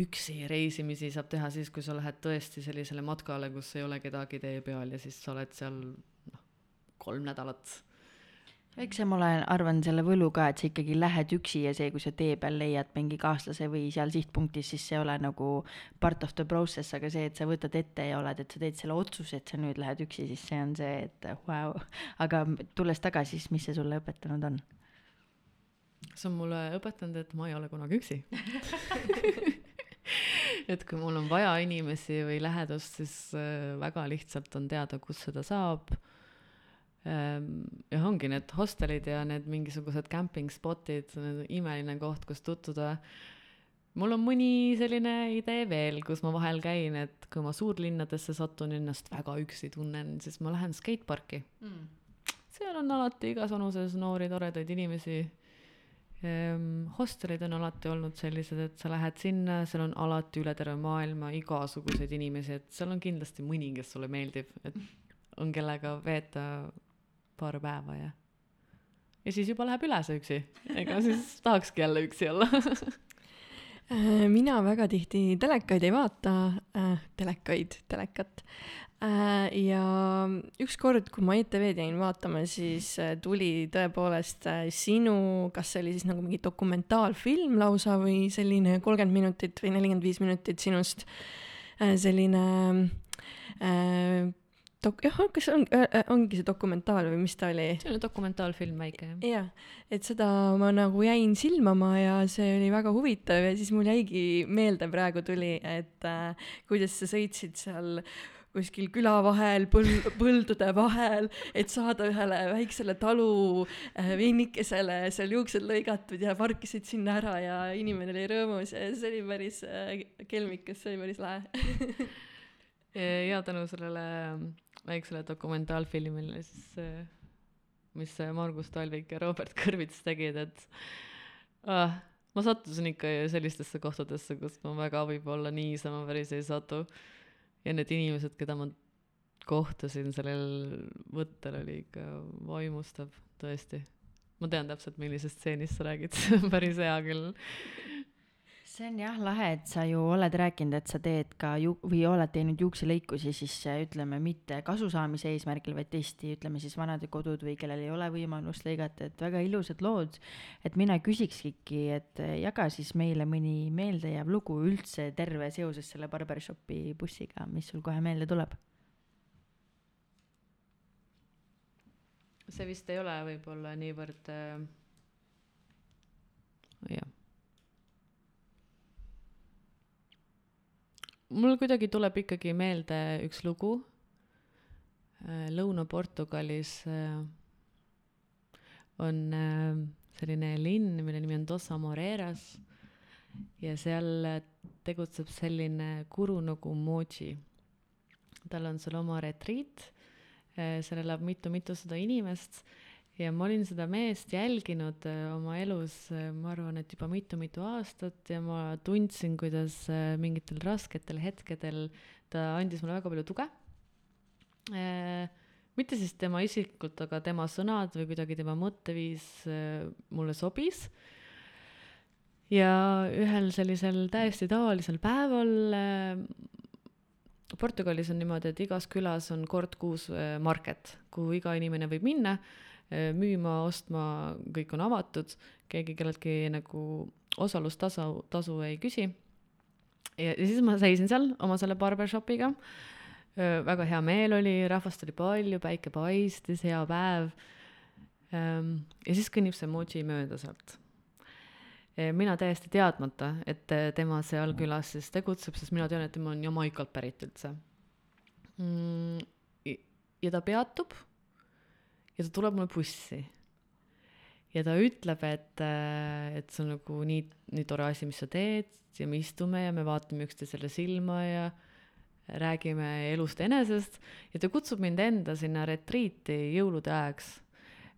S4: üksi reisimisi saab teha siis, kui sa lähed tõesti sellisele matkale, kus ei ole kedagi tee peal ja siis sa oled seal noh, kolm nädalat
S2: eks ma olen, arvan selle võlu ka, et sa ikkagi lähed üksi ja see, kui sa tee peal leiad mingi kaaslase või seal sihtpunktis, siis see ei ole nagu part of the process, aga see, et sa võtad ette ja oled, et sa teed selle otsuse, et sa nüüd lähed üksi, siis see on see, et vau wow.. aga tulles tagasi, siis mis see sulle õpetanud on?
S4: see on mulle õpetanud, et ma ei ole kunagi üksi et kui mul on vaja inimesi või lähedust, siis äh, väga lihtsalt on teada, kus seda saab. Ähm, jah, ongi need hostelid ja need mingisugused camping spot'id, imeline koht, kus tutvuda. mul on mõni selline idee veel, kus ma vahel käin, et kui ma suurlinnadesse satun, ennast väga üksi tunnen, siis ma lähen skateparki. Mm.. seal on alati igas vanuses noori toredaid inimesi. Ehm, hostelid on alati olnud sellised, et sa lähed sinna, seal on alati üle terve maailma igasuguseid inimesi, et seal on kindlasti mõni, kes sulle meeldib, et on kellega veeta paar päeva ja. ja siis juba läheb üle see üksi, ega siis tahakski jälle üksi olla
S3: äh, mina väga tihti telekaid ei vaata äh,, telekaid, telekat Äh, ja ükskord, kui ma ETV-d jäin vaatama, siis äh, tuli tõepoolest äh, sinu, kas see oli siis nagu mingi dokumentaalfilm lausa või selline kolmkümmend minutit või nelikümmend viis minutit sinust, selline äh, dok-, jah, kas on, ongi see dokumentaal või mis ta oli?
S4: see oli dokumentaalfilm väike,
S3: jah. jah, et seda ma nagu jäin silmama ja see oli väga huvitav ja siis mul jäigi meelde praegu tuli, et äh, kuidas sa sõitsid seal kuskil küla vahel, põld, põldude vahel, et saada ühele väiksele talu äh, veinikesele seal juuksed lõigatud ja parkisid sinna ära ja inimene oli rõõmus ja see oli päris äh, kelmikas, see oli päris lahe
S4: ja tänu sellele väiksele dokumentaalfilmile siis, äh, mis Margus Talvik ja Robert Kõrvits tegid, et ah, ma sattusin ikka sellistesse kohtadesse, kus ma väga võib-olla niisama päris ei satu ja need inimesed, keda ma kohtasin sellel võttel, oli ikka vaimustav, tõesti. ma tean täpselt, millisest stseenist sa räägid, päris hea küll
S2: see on jah lahe, et sa ju oled rääkinud, et sa teed ka ju- või oled teinud juukselõikusi siis ütleme mitte kasu saamise eesmärgil, vaid tõesti ütleme siis vanadekodud või kellel ei ole võimalust lõigata, et väga ilusad lood. et mina küsikski, et jaga siis meile mõni meeldejääv lugu üldse terve seoses selle barbershopi bussiga, mis sul kohe meelde tuleb?
S4: see vist ei ole võib-olla niivõrd äh, jah mul kuidagi tuleb ikkagi meelde üks lugu äh, Lõuna-Portugalis äh, on äh, selline linn, mille nimi on Dos Amoreras ja seal tegutseb selline guru nagu Moji. tal on seal oma retriit, seal elab mitu-mitusada inimest ja ma olin seda meest jälginud äh, oma elus, äh, ma arvan, et juba mitu-mitu aastat ja ma tundsin, kuidas äh, mingitel rasketel hetkedel ta andis mulle väga palju tuge. mitte siis tema isiklikult, aga tema sõnad või kuidagi tema mõtteviis mulle sobis. ja ühel sellisel täiesti tavalisel päeval Portugalis on niimoodi, et igas külas on kord kuus market, kuhu iga inimene võib minna müüma, ostma, kõik on avatud, keegi kelleltki nagu osalustasu, tasu ei küsi. ja, ja siis ma seisin seal oma selle barbershopiga, äh, väga hea meel oli, rahvast oli palju, päike paistis, hea päev. Ähm, ja siis kõnnib see Moji mööda sealt. Äh, mina täiesti teadmata, et tema seal külas siis tegutseb, sest mina tean, et tema on Jamaikalt pärit üldse. Mm, ja ta peatub ja ta tuleb mulle bussi. ja ta ütleb, et, äh, et see on nagu nii, nii tore asi, mis sa teed ja me istume ja me vaatame üksteisele silma ja räägime elust enesest ja ta kutsub mind enda sinna retriiti jõulude ajaks.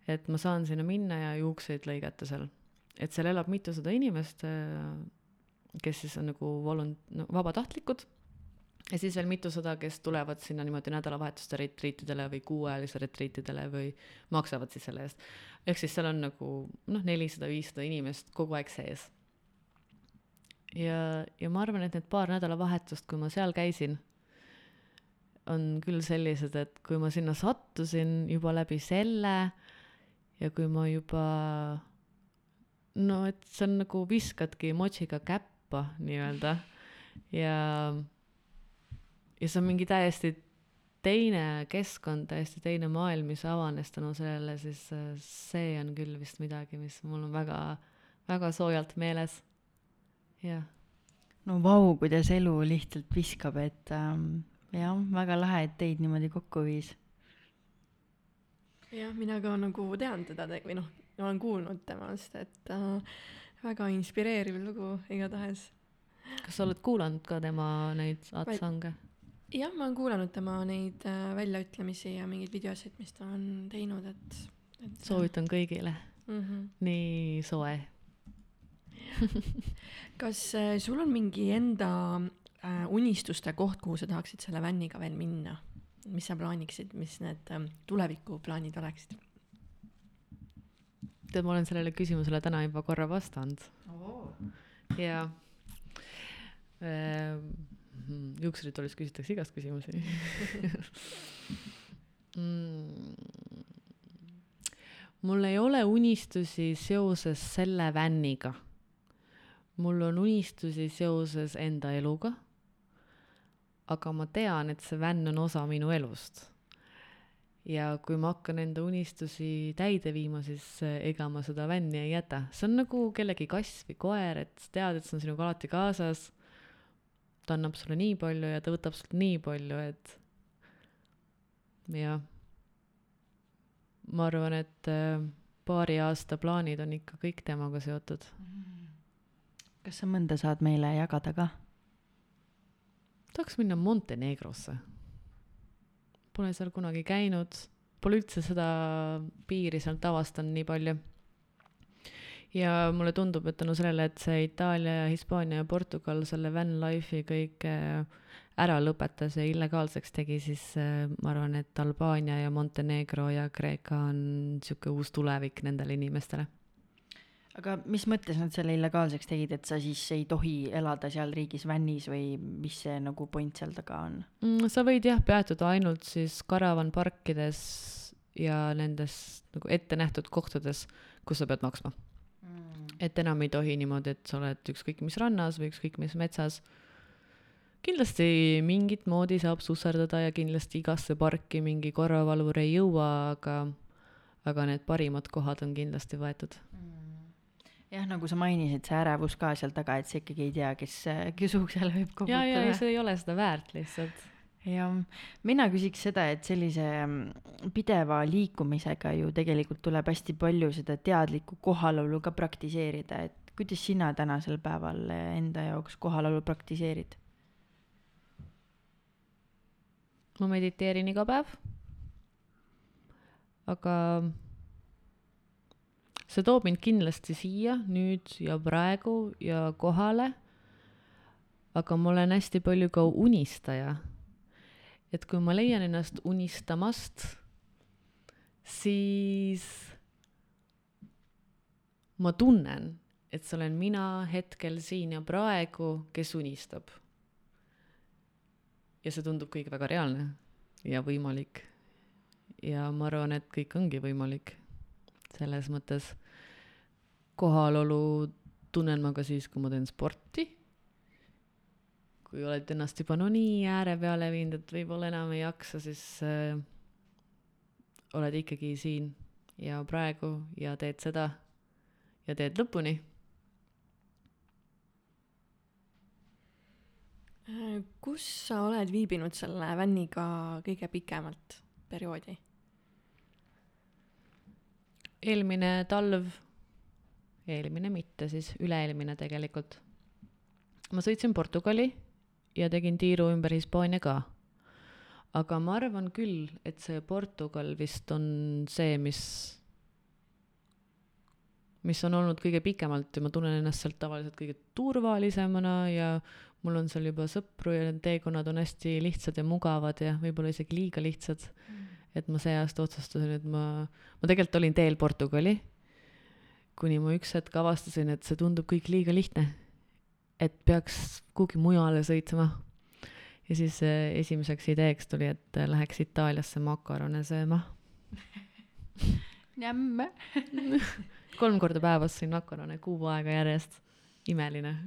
S4: et ma saan sinna minna ja juukseid lõigata seal. et seal elab mitusada inimest, äh, kes siis on nagu volun-, no vabatahtlikud ja siis veel mitusada, kes tulevad sinna niimoodi nädalavahetuste retriitidele või kuuajalise retriitidele või maksavad siis selle eest. ehk siis seal on nagu noh, nelisada, viissada inimest kogu aeg sees. ja, ja ma arvan, et need paar nädalavahetust, kui ma seal käisin, on küll sellised, et kui ma sinna sattusin juba läbi selle ja kui ma juba no et see on nagu viskadki motsiga käppa nii-öelda ja ja see on mingi täiesti teine keskkond, täiesti teine maailm, mis avanes tänu sellele, siis äh, see on küll vist midagi, mis mul on väga, väga soojalt meeles. jah.
S2: no vau, kuidas elu lihtsalt viskab, et ähm, jah, väga lahe, et teid niimoodi kokku viis.
S3: jah, mina ka nagu tean teda te- või noh, olen kuulnud temast, et äh, väga inspireeriv lugu igatahes.
S4: kas sa oled kuulanud ka tema neid saatsange?
S3: Jah, ma olen kuulanud tema neid äh, väljaütlemisi ja mingeid videosid, mis ta on teinud, et, et
S4: soovitan kõigile,
S3: mm. -hmm.
S4: nii soe.
S3: kas äh, sul on mingi enda äh, unistuste koht, kuhu sa tahaksid selle vänniga veel minna? mis sa plaaniksid, mis need ähm, tulevikuplaanid oleksid?
S4: tead, ma olen sellele küsimusele täna juba korra vastanud ja äh, juuksuritoolist küsitakse igast küsimusi mm. mul ei ole unistusi seoses selle vänniga. mul on unistusi seoses enda eluga. aga ma tean, et see vänn on osa minu elust. ja kui ma hakkan enda unistusi täide viima, siis eh, ega ma seda vänni ei jäta. see on nagu kellegi kass või koer, et sa tead, et see on sinuga alati kaasas. Ta annab sulle nii palju ja ta võtab sult nii palju, et jah ma arvan, et äh, paari aasta plaanid on ikka kõik temaga seotud.
S2: kas sa mõnda saad meile jagada ka?
S4: tahaks minna Montenegrosse. Pole seal kunagi käinud, pole üldse seda piiri sealt avastanud nii palju. Ja mulle tundub, et tänu sellele, et see Itaalia, Hispaania ja Portugal selle van life'i kõik äh, ära lõpetas ja illegaalseks tegi, siis äh, ma arvan, et Albaania ja Montenegro ja Kreeka on niisugune uus tulevik nendele inimestele.
S2: aga mis mõttes nad selle illegaalseks tegid, et sa siis ei tohi elada seal riigis vännis või mis see nagu point seal taga on?
S4: Mm, sa võid jah peatuda ainult siis karavanparkides ja nendes nagu ette nähtud kohtades, kus sa pead maksma. Et enam ei tohi niimoodi, et sa oled ükskõik mis rannas või ükskõik mis metsas kindlasti mingit moodi saab susserdada ja kindlasti igasse parki mingi korravalvur ei jõua, aga, aga need parimad kohad on kindlasti võetud
S2: jah, nagu sa mainisid, see ärevus ka seal taga, et sa ikkagi ei tea, kes, kes uksele võib
S4: ja, ja ei,
S2: koputada.
S4: see ei ole seda väärt lihtsalt.
S2: Jah, mina küsiks seda, et sellise mm, pideva liikumisega ju tegelikult tuleb hästi palju seda teadlikku kohalolu ka praktiseerida, et kuidas sina tänasel päeval enda jaoks kohalolu praktiseerid?
S4: ma mediteerin iga päev. aga see toob mind kindlasti siia nüüd ja praegu ja kohale. aga ma olen hästi palju ka unistaja. Et kui ma leian ennast unistamast, siis ma tunnen, et see olen mina hetkel siin ja praegu, kes unistab ja see tundub kõik väga reaalne ja võimalik. ja ma arvan, et kõik ongi võimalik. selles mõttes kohalolu tunnen ma ka siis, kui ma teen sporti. Kui oled ennast juba no nii ääre peale viinud, et võib-olla enam ei jaksa, siis äh, oled ikkagi siin ja praegu ja teed seda ja teed lõpuni
S3: kus sa oled viibinud selle vänniga kõige pikemat perioodi?
S4: eelmine talv, eelmine mitte siis, üle-eelmine tegelikult. ma sõitsin Portugali ja tegin tiiru ümber Hispaania ka. aga ma arvan küll, et see Portugal vist on see, mis, mis on olnud kõige pikemalt ja ma tunnen ennast sealt tavaliselt kõige turvalisemana ja mul on seal juba sõpru ja need teekonnad on hästi lihtsad ja mugavad ja võib-olla isegi liiga lihtsad mm. et ma see aasta otsustasin, et ma, ma tegelikult olin teel Portugali, kuni ma üks hetk avastasin, et see tundub kõik liiga lihtne. Et peaks kuhugi mujale sõitma. ja siis äh, esimeseks ideeks tuli, et äh, läheks Itaaliasse makarone sööma.
S2: jämme
S4: kolm korda päevas sõin makarone kuu aega järjest, imeline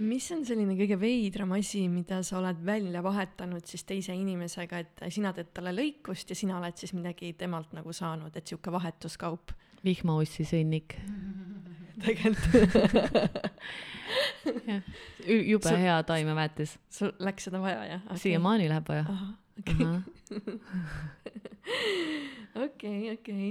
S3: mis on selline kõige veidram asi, mida sa oled välja vahetanud siis teise inimesega, et sina teed talle lõikust ja sina oled siis midagi temalt nagu saanud, et sihuke vahetuskaup?
S4: Vihmaussi sõnnik.
S3: tegelikult.
S4: jah, jube
S3: Sa-
S4: hea taimeväetis.
S3: sul läks seda vaja jah okay.?
S4: siiamaani läheb vaja.
S3: okei, okei.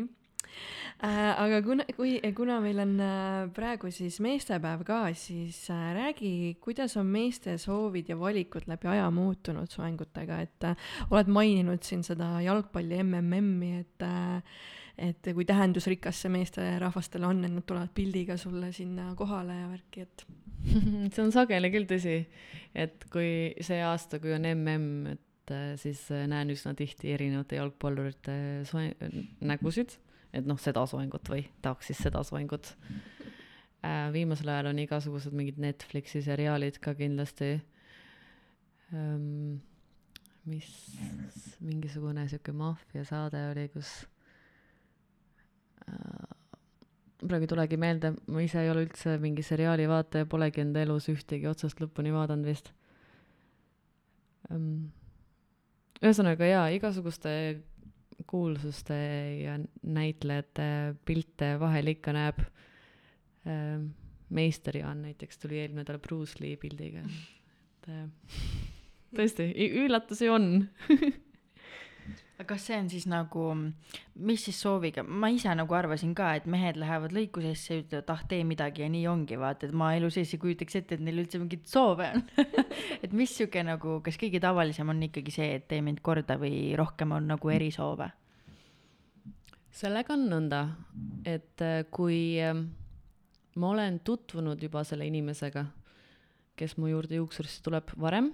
S3: aga kuna, kui, kuna meil on äh, praegu siis meestepäev ka, siis äh, räägi, kuidas on meeste soovid ja valikud läbi aja muutunud soengutega, et äh, oled maininud siin seda jalgpalli MMM-i, et äh, et kui tähendusrikas see meesterahvastele on, et nad tulevad pildiga sulle sinna kohale ja värki, et
S4: see on sageli küll tõsi, et kui see aasta, kui on mm, et äh, siis äh, näen üsna tihti erinevate jalgpallurite soe-, nägusid, et noh, seda soengut või tahaks siis seda soengut. viimasel ajal on igasugused mingid Netflixi seriaalid ka kindlasti ähm,. mis, mingisugune sihuke maffiasaade oli, kus äh, praegu ei tulegi meelde, ma ise ei ole üldse mingi seriaali vaataja, polegi enda elus ühtegi otsast lõpuni vaadanud vist. ühesõnaga jaa, igasuguste kuulsuste ja näitlejate pilte vahel ikka näeb. meister Jaan näiteks tuli eelmine nädal Bruce Lee pildiga, et äh, tõesti, üllatusi on.
S2: aga kas see on siis nagu, mis siis sooviga, ma ise nagu arvasin ka, et mehed lähevad lõikusesse ja ütlevad, ah tee midagi ja nii ongi, vaata, et ma elu sees ei kujutaks ette, et neil üldse mingeid soove on. et mis sihuke nagu, kas kõige tavalisem on ikkagi see, et tee mind korda või rohkem on nagu erisoove?
S4: sellega on nõnda, et äh, kui ähm, ma olen tutvunud juba selle inimesega, kes mu juurde juuksurisse tuleb varem,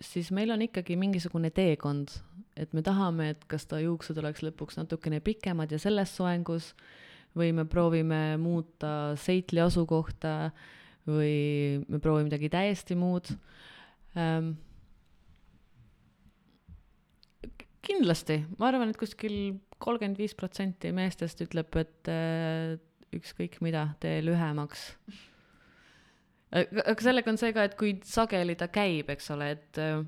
S4: siis meil on ikkagi mingisugune teekond, et me tahame, et kas ta juuksed oleks lõpuks natukene pikemad ja selles soengus või me proovime muuta seitli asukohta või me proovime midagi täiesti muud ähm,. kindlasti, ma arvan, et kuskil kolmkümmend viis protsenti meestest ütleb, et äh, ükskõik mida, tee lühemaks. aga sellega on see ka, et kui sageli ta käib, eks ole, et äh,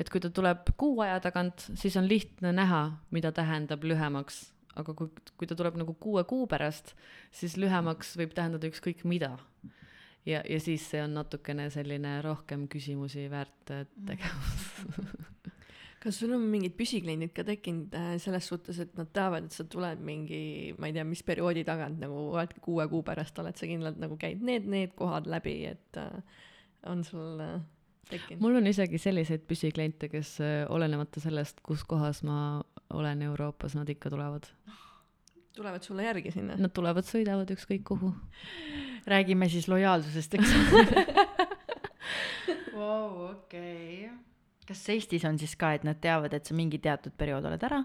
S4: et kui ta tuleb kuu aja tagant, siis on lihtne näha, mida tähendab lühemaks, aga kui, kui ta tuleb nagu kuue kuu pärast, siis lühemaks võib tähendada ükskõik mida. ja, ja siis see on natukene selline rohkem küsimusi väärt äh, tegevus.
S3: kas sul on mingid püsikliendid ka tekkinud äh, selles suhtes, et nad teavad, et sa tuled mingi, ma ei tea, mis perioodi tagant nagu oledki kuue kuu pärast oled sa kindlalt nagu käid need, need kohad läbi, et äh, on sul äh, tekkinud?
S4: mul on isegi selliseid püsikliente, kes äh, olenemata sellest, kus kohas ma olen Euroopas, nad ikka tulevad.
S3: tulevad sulle järgi sinna?
S4: Nad tulevad, sõidavad ükskõik kuhu.
S2: räägime siis lojaalsusest, eks wow,. okei okay.. kas Eestis on siis ka, et nad teavad, et sa mingi teatud periood oled ära,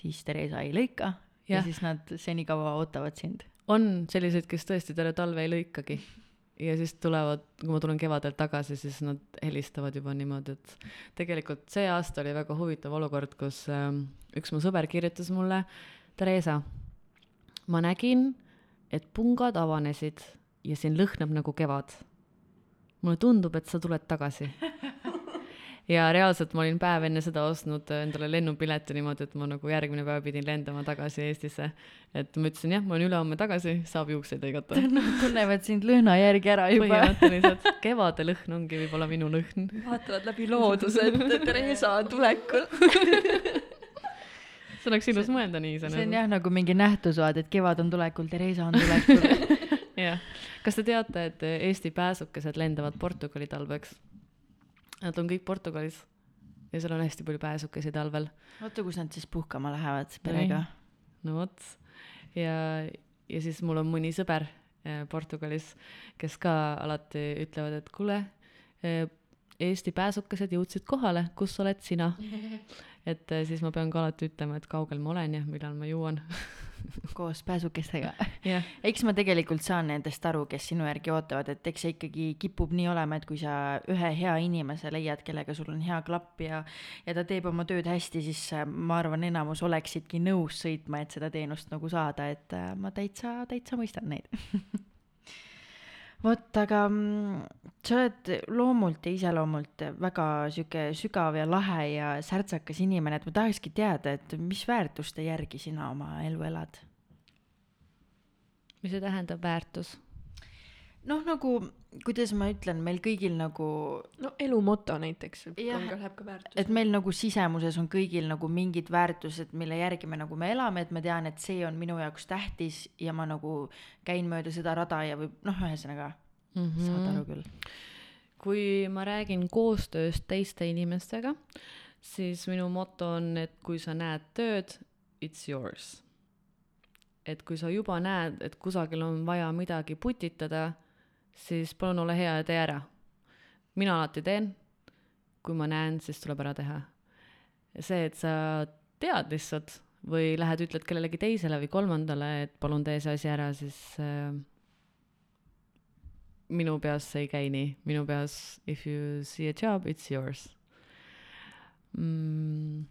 S2: siis Theresa ei lõika ja, ja siis nad senikaua ootavad sind?
S4: on selliseid, kes tõesti terve talve ei lõikagi ja siis tulevad, kui ma tulen kevadel tagasi, siis nad helistavad juba niimoodi, et tegelikult see aasta oli väga huvitav olukord, kus ähm, üks mu sõber kirjutas mulle, Theresa, ma nägin, et pungad avanesid ja siin lõhnab nagu kevad. mulle tundub, et sa tuled tagasi. ja reaalselt ma olin päev enne seda ostnud endale lennupileti niimoodi, et ma nagu järgmine päev pidin lendama tagasi Eestisse. et ma ütlesin jah, ma olen ülehomme tagasi, saab juukseid lõigata.
S2: tunnevad sind lõhna järgi ära juba.
S4: põhimõtteliselt kevade lõhn ongi võib-olla minu lõhn.
S3: vaatavad läbi looduse, et Theresa on tulekul.
S4: see oleks ilus mõelda nii
S2: see on jah nagu mingi nähtusvaade, et kevad on tulekul, Theresa on tulekul.
S4: jah, kas te teate, et Eesti pääsukesed lendavad Portugali talveks? Nad on kõik Portugalis ja seal on hästi palju pääsukesi talvel.
S2: oota, kus nad siis puhkama lähevad perega?
S4: no vot, ja, ja siis mul on mõni sõber eh, Portugalis, kes ka alati ütlevad, et kuule, Eesti pääsukesed jõudsid kohale, kus oled sina? et eh, siis ma pean ka alati ütlema, et kaugel ma olen ja millal ma jõuan.
S2: koos pääsukestega.
S4: jah,
S2: eks ma tegelikult saan nendest aru, kes sinu järgi ootavad, et eks see ikkagi kipub nii olema, et kui sa ühe hea inimese leiad, kellega sul on hea klapp ja ja ta teeb oma tööd hästi, siis äh, ma arvan, enamus oleksidki nõus sõitma, et seda teenust nagu saada, et äh, ma täitsa, täitsa mõistan neid. vot, aga mm, sa oled loomult ja iseloomult väga sihuke sügav ja lahe ja särtsakas inimene, et ma tahakski teada, et mis väärtuste järgi sina oma elu elad?
S4: mis see tähendab, väärtus?
S2: noh, nagu kuidas ma ütlen, meil kõigil nagu
S3: no elu moto näiteks,
S2: et meil nagu sisemuses on kõigil nagu mingid väärtused, mille järgi me nagu me elame, et ma tean, et see on minu jaoks tähtis ja ma nagu käin mööda seda rada ja või noh, ühesõnaga mm
S4: Mhm.
S2: -hmm. saad aru küll.
S4: kui ma räägin koostööst teiste inimestega, siis minu moto on, et kui sa näed tööd, it's yours. et kui sa juba näed, et kusagil on vaja midagi putitada, siis palun ole hea ja tee ära. mina alati teen, kui ma näen, siis tuleb ära teha. see, et sa tead lihtsalt või lähed, ütled kellelegi teisele või kolmandale, et palun tee see asi ära, siis äh, minu peas see ei käi nii, minu peas if you see a job, it's yours mm,.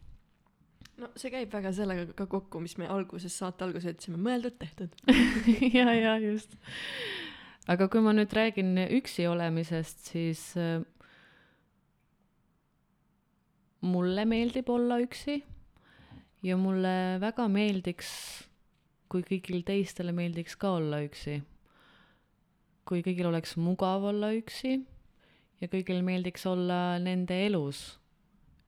S3: no see käib väga sellega ka kokku, mis me alguses, saate alguses ütlesime, mõeldud-tehtud.
S4: ja, ja just. Aga kui ma nüüd räägin üksi olemisest, siis äh, mulle meeldib olla üksi ja mulle väga meeldiks, kui kõigil teistele meeldiks ka olla üksi. kui kõigil oleks mugav olla üksi ja kõigil meeldiks olla nende elus,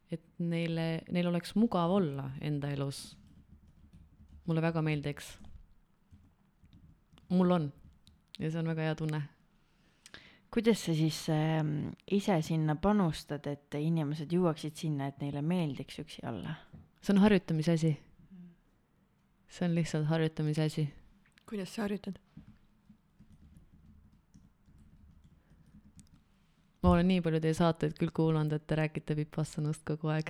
S4: et neile, neil oleks mugav olla enda elus. mulle väga meeldiks mul on ja see on väga hea tunne.
S2: kuidas sa siis äh, ise sinna panustad, et inimesed jõuaksid sinna, et neile meeldiks üksi olla?
S4: see on harjutamise asi. see on lihtsalt harjutamise asi.
S3: kuidas sa harjutad?
S4: ma olen nii palju teie saateid küll kuulanud, et te räägite Vipassanast kogu aeg.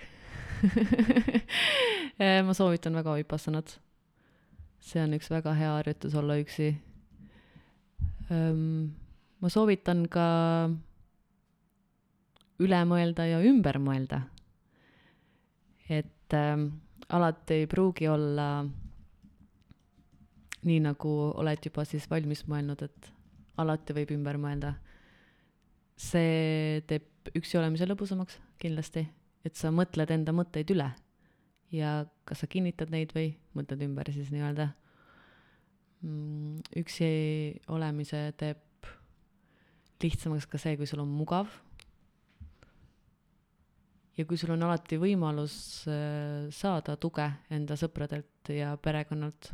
S4: ma soovitan väga Vipassanat. see on üks väga hea harjutus olla üksi. Ma soovitan ka üle mõelda ja ümber mõelda. et ähm, alati ei pruugi olla nii, nagu oled juba siis valmis mõelnud, et alati võib ümber mõelda see teeb üksi olemise lõbusamaks kindlasti, et sa mõtled enda mõtteid üle ja kas sa kinnitad neid või mõtled ümber siis nii-öelda. Üksi olemise teeb lihtsamaks ka see, kui sul on mugav. ja kui sul on alati võimalus äh, saada tuge enda sõpradelt ja perekonnalt,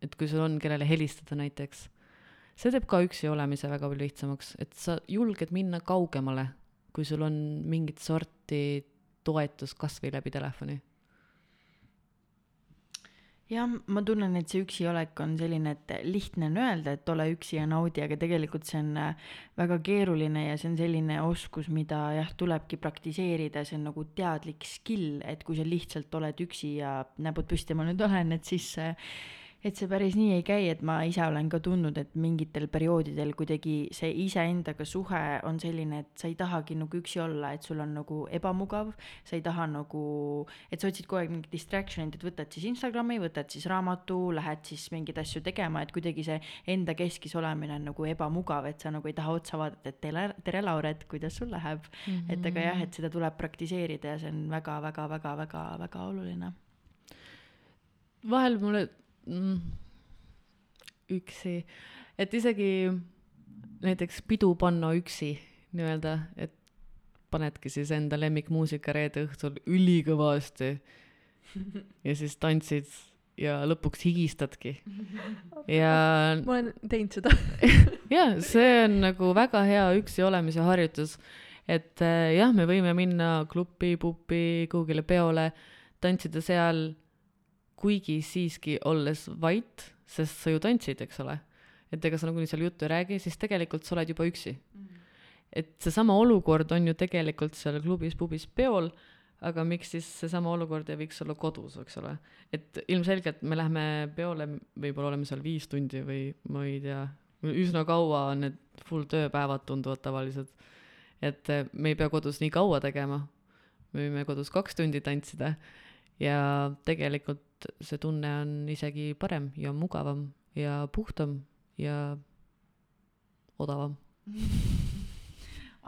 S4: et kui sul on, kellele helistada näiteks see teeb ka üksi olemise väga palju lihtsamaks, et sa julged minna kaugemale, kui sul on mingit sorti toetus kas või läbi telefoni.
S2: jah, ma tunnen, et see üksi olek on selline, et lihtne on öelda, et ole üksi ja naudi, aga tegelikult see on äh, väga keeruline ja see on selline oskus, mida jah, tulebki praktiseerida, see on nagu teadlik skill, et kui sa lihtsalt oled üksi ja näpud püsti ma nüüd olen, et siis äh, et see päris nii ei käi, et ma ise olen ka tundnud, et mingitel perioodidel kuidagi see iseendaga suhe on selline, et sa ei tahagi nagu üksi olla, et sul on nagu ebamugav, sa ei taha nagu, et sa otsid kogu aeg mingit distraction'it, et võtad siis Instagrami, võtad siis raamatu, lähed siis mingeid asju tegema, et kuidagi see enda keskis olemine on nagu ebamugav, et sa nagu ei taha otsa vaadata, et tere, tere, Lauret, kuidas sul läheb mm. -hmm. et aga jah, et seda tuleb praktiseerida ja see on väga-väga-väga-väga-väga oluline.
S4: vahel mulle üksi, et isegi näiteks pidu panna üksi nii-öelda, et panedki siis enda lemmikmuusika reede õhtul ülikõvasti ja siis tantsid ja lõpuks higistadki. ja
S3: ma olen teinud seda.
S4: ja see on nagu väga hea üksi olemise harjutus, et äh, jah, me võime minna klubi, pupi, kuhugile peole, tantsida seal, kuigi siiski olles vait, sest sa ju tantsid, eks ole. et ega sa nagunii seal juttu ei räägi, siis tegelikult sa oled juba üksi mm.. et seesama olukord on ju tegelikult seal klubis, pubis, peol, aga miks siis seesama olukord ei võiks olla kodus, eks ole. et ilmselgelt me lähme peole, võib-olla oleme seal viis tundi või ma ei tea, üsna kaua on need full tööpäevad tunduvad tavaliselt. et me ei pea kodus nii kaua tegema, me võime kodus kaks tundi tantsida ja tegelikult see tunne on isegi parem ja mugavam ja puhtam ja odavam.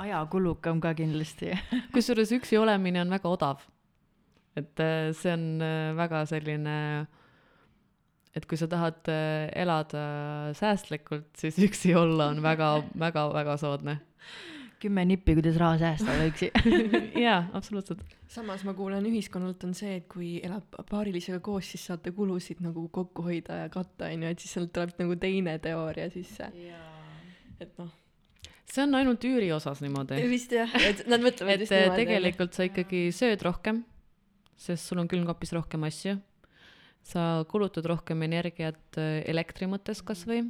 S2: ajakulukam ka kindlasti.
S4: kusjuures üksi olemine on väga odav. et äh, see on äh, väga selline et kui sa tahad äh, elada säästlikult, siis üksi olla on väga, väga, väga soodne.
S2: kümme nippi, kuidas raha säästa üksi
S4: jaa, absoluutselt.
S3: samas ma kuulen ühiskonnalt on see, et kui elab paarilisega koos, siis saate kulusid nagu kokku hoida ja katta, on ju, et siis sealt tuleb nagu teine teooria sisse. et noh.
S4: see on ainult üüri osas niimoodi.
S3: vist jah, et nad mõtlevad
S4: et
S3: just niimoodi.
S4: tegelikult sa ikkagi sööd rohkem, sest sul on külmkapis rohkem asju. sa kulutad rohkem energiat äh, elektri mõttes kasvõi.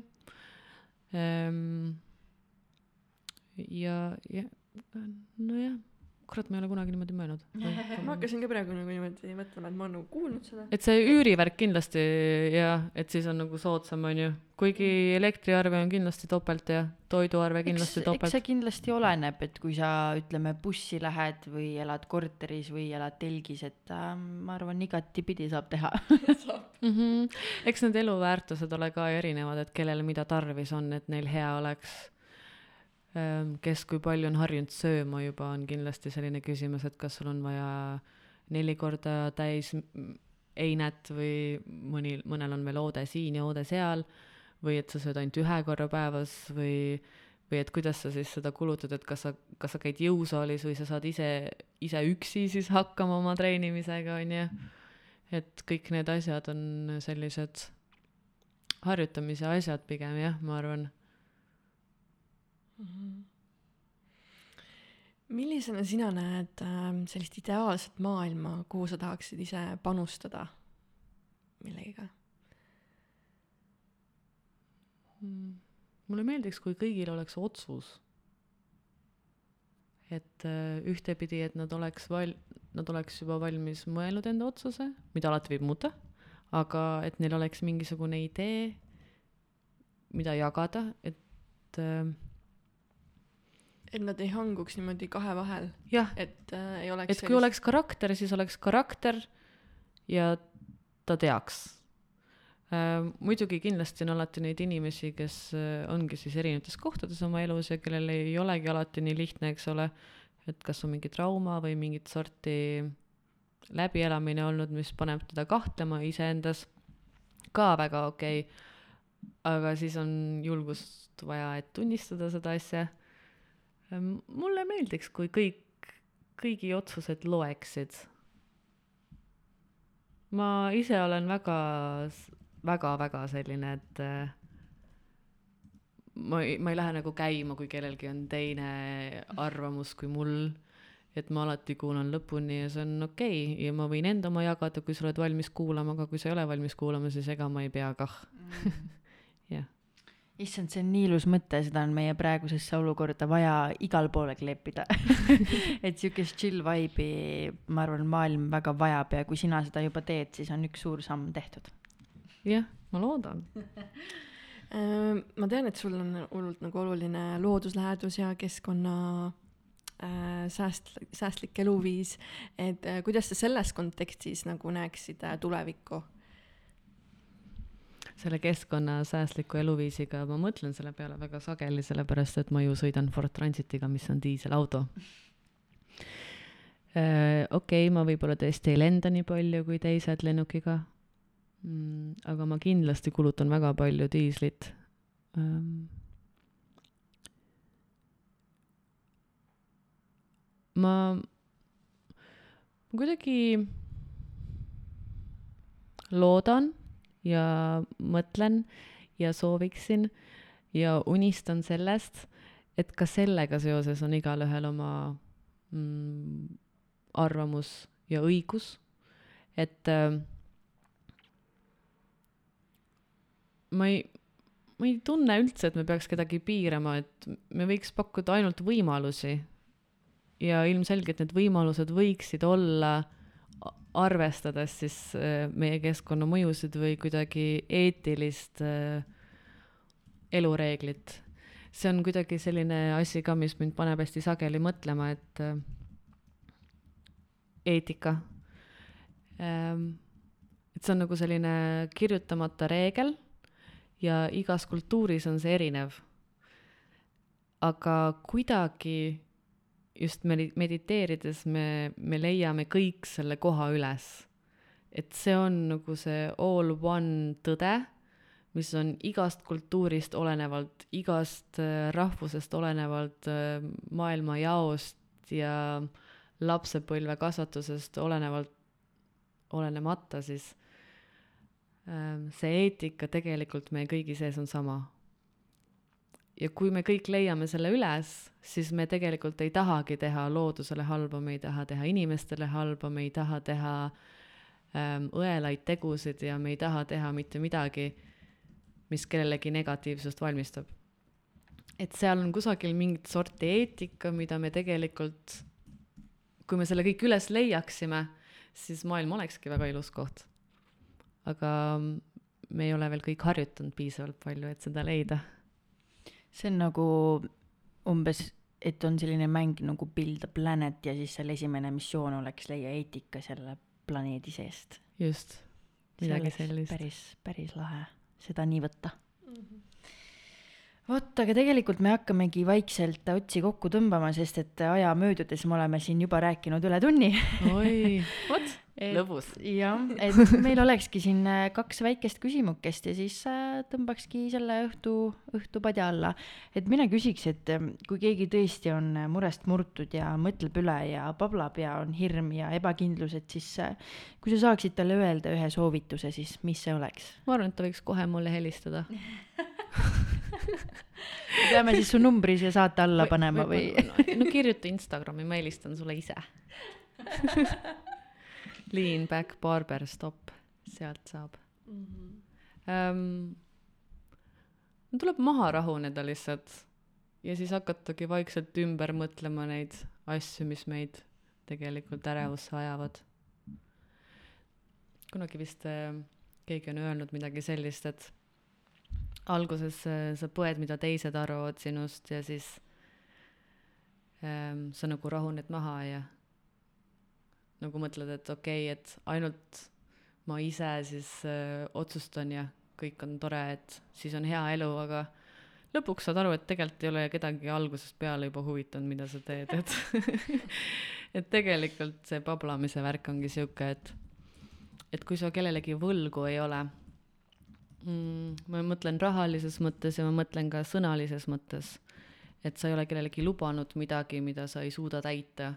S4: Ja, ja nojah, kurat, ma ei ole kunagi niimoodi mõelnud.
S3: ma hakkasin ka praegu nagu niimoodi mõtlema, et ma olen nagu kuulnud seda.
S4: et see üürivärk kindlasti jah, et siis on nagu soodsam, onju. kuigi elektriarve on kindlasti topelt ja toiduarve kindlasti
S2: eks, eks
S4: topelt
S2: see. kindlasti oleneb, et kui sa ütleme bussi lähed või elad korteris või elad telgis, et äh, ma arvan, igatipidi saab teha
S4: mm. -hmm. eks need eluväärtused ole ka erinevad, et kellel mida tarvis on, et neil hea oleks. Kes kui palju on harjunud sööma juba, on kindlasti selline küsimus, et kas sul on vaja neli korda täis einet või mõni, mõnel on veel oode siin ja oode seal või et sa sööd ainult ühe korra päevas või või et kuidas sa siis seda kulutad, et kas sa, kas sa käid jõusaalis või sa saad ise, ise üksi siis hakkama oma treenimisega, on ju et kõik need asjad on sellised harjutamise asjad pigem jah, ma arvan.
S3: Millisena sina näed äh, sellist ideaalset maailma, kuhu sa tahaksid ise panustada millegagi?
S4: mulle meeldiks, kui kõigil oleks otsus. et äh, ühtepidi, et nad oleks val-, nad oleks juba valmis mõelnud enda otsuse, mida alati võib muuta, aga et neil oleks mingisugune idee, mida jagada, et äh,
S3: et nad ei hanguks niimoodi kahe vahel, et äh, ei oleks
S4: et kui oleks karakter, siis oleks karakter ja ta teaks äh,. muidugi kindlasti on alati neid inimesi, kes äh, ongi siis erinevates kohtades oma elus ja kellel ei olegi alati nii lihtne, eks ole, et kas on mingi trauma või mingit sorti läbielamine olnud, mis paneb teda kahtlema iseendas, ka väga okei okay.. aga siis on julgust vaja, et tunnistada seda asja. Mulle meeldiks, kui kõik, kõigi otsused loeksid ma ise olen väga, väga, väga selline, et äh, ma ei, ma ei lähe nagu käima, kui kellelgi on teine arvamus kui mul. et ma alati kuulan lõpuni ja see on okei okay. ja ma võin enda oma jagada, kui sa oled valmis kuulama, aga kui sa ei ole valmis kuulama, siis ega ma ei pea kah. jah,
S2: issand, see on nii ilus mõte, seda on meie praegusesse olukorda vaja igale poole kleepida et siukest chill vibe'i, ma arvan, maailm väga vajab ja kui sina seda juba teed, siis on üks suur samm tehtud.
S4: jah, ma loodan.
S3: Ma tean, et sul on hullult nagu oluline looduslähedus ja keskkonna äh, sääst-, säästlik eluviis, et äh, kuidas sa selles kontekstis nagu näeksid äh, tulevikku?
S4: Selle keskkonnasäästliku eluviisiga ma mõtlen selle peale väga sageli, sellepärast et ma ju sõidan Ford Transitiga, mis on diiselauto. okei okay,, ma võib-olla tõesti ei lenda nii palju kui teised lennukiga mm,. aga ma kindlasti kulutan väga palju diislit ähm,. ma, ma kuidagi loodan ja mõtlen ja sooviksin ja unistan sellest, et ka sellega seoses on igalühel oma mm, arvamus ja õigus, et äh, ma ei, ma ei tunne üldse, et me peaks kedagi piirama, et me võiks pakkuda ainult võimalusi. Ja ilmselgelt need võimalused võiksid olla a- arvestades siis äh, meie keskkonnamõjusid või kuidagi eetilist äh, elureeglit. see on kuidagi selline asi ka, mis mind paneb hästi sageli mõtlema, et äh, eetika ähm,. et see on nagu selline kirjutamata reegel ja igas kultuuris on see erinev. aga kuidagi just medi- mediteerides me, me leiame kõik selle koha üles. et see on nagu see all one tõde, mis on igast kultuurist olenevalt, igast äh, rahvusest olenevalt, äh, maailmajaost ja lapsepõlve kasvatusest olenevalt, olenemata siis ähm, see eetika tegelikult meie kõigi sees on sama ja kui me kõik leiame selle üles, siis me tegelikult ei tahagi teha loodusele halba, me ei taha teha inimestele halba, me ei taha teha ähm, õelaid tegusid ja me ei taha teha mitte midagi, mis kellelegi negatiivsust valmistab. et seal on kusagil mingit sorti eetika, mida me tegelikult, kui me selle kõik üles leiaksime, siis maailm olekski väga ilus koht. aga me ei ole veel kõik harjutanud piisavalt palju, et seda leida
S2: see on nagu umbes, et on selline mäng nagu Build a Planet ja siis seal esimene missioon oleks leia eetika selle planeedi seest.
S4: just, midagi sellist.
S2: päris, päris lahe seda nii võtta mm. -hmm vot, aga tegelikult me hakkamegi vaikselt otsi kokku tõmbama, sest et aja möödudes me oleme siin juba rääkinud üle tunni.
S4: oi, vot lõbus.
S2: jah, et meil olekski siin äh, kaks väikest küsimukest ja siis äh, tõmbakski selle õhtu, õhtu padja alla. et mina küsiks, et ähm, kui keegi tõesti on äh, murest murtud ja mõtleb üle ja pablab ja on hirm ja ebakindlus, et siis kui sa saaksid talle öelda ühe soovituse, siis mis see oleks?
S4: ma arvan, et ta võiks kohe mulle helistada
S2: peame siis su numbri siia saate alla panema või,
S4: või...? no kirjuta Instagrami, ma helistan sulle ise Lean back barber stop, sealt saab mm. -hmm. Um, tuleb maha rahuneda lihtsalt ja siis hakatagi vaikselt ümber mõtlema neid asju, mis meid tegelikult ärevusse ajavad. kunagi vist äh, keegi on öelnud midagi sellist, et alguses äh, sa põed, mida teised arvavad sinust ja siis ähm, sa nagu rahuned maha ja nagu mõtled, et okei okay,, et ainult ma ise siis öö, otsustan ja kõik on tore, et siis on hea elu, aga lõpuks saad aru, et tegelikult ei ole kedagi algusest peale juba huvitanud, mida sa teed, et et tegelikult see pablamise värk ongi sihuke, et et kui sa kellelegi võlgu ei ole mm,, ma mõtlen rahalises mõttes ja ma mõtlen ka sõnalises mõttes, et sa ei ole kellelegi lubanud midagi, mida sa ei suuda täita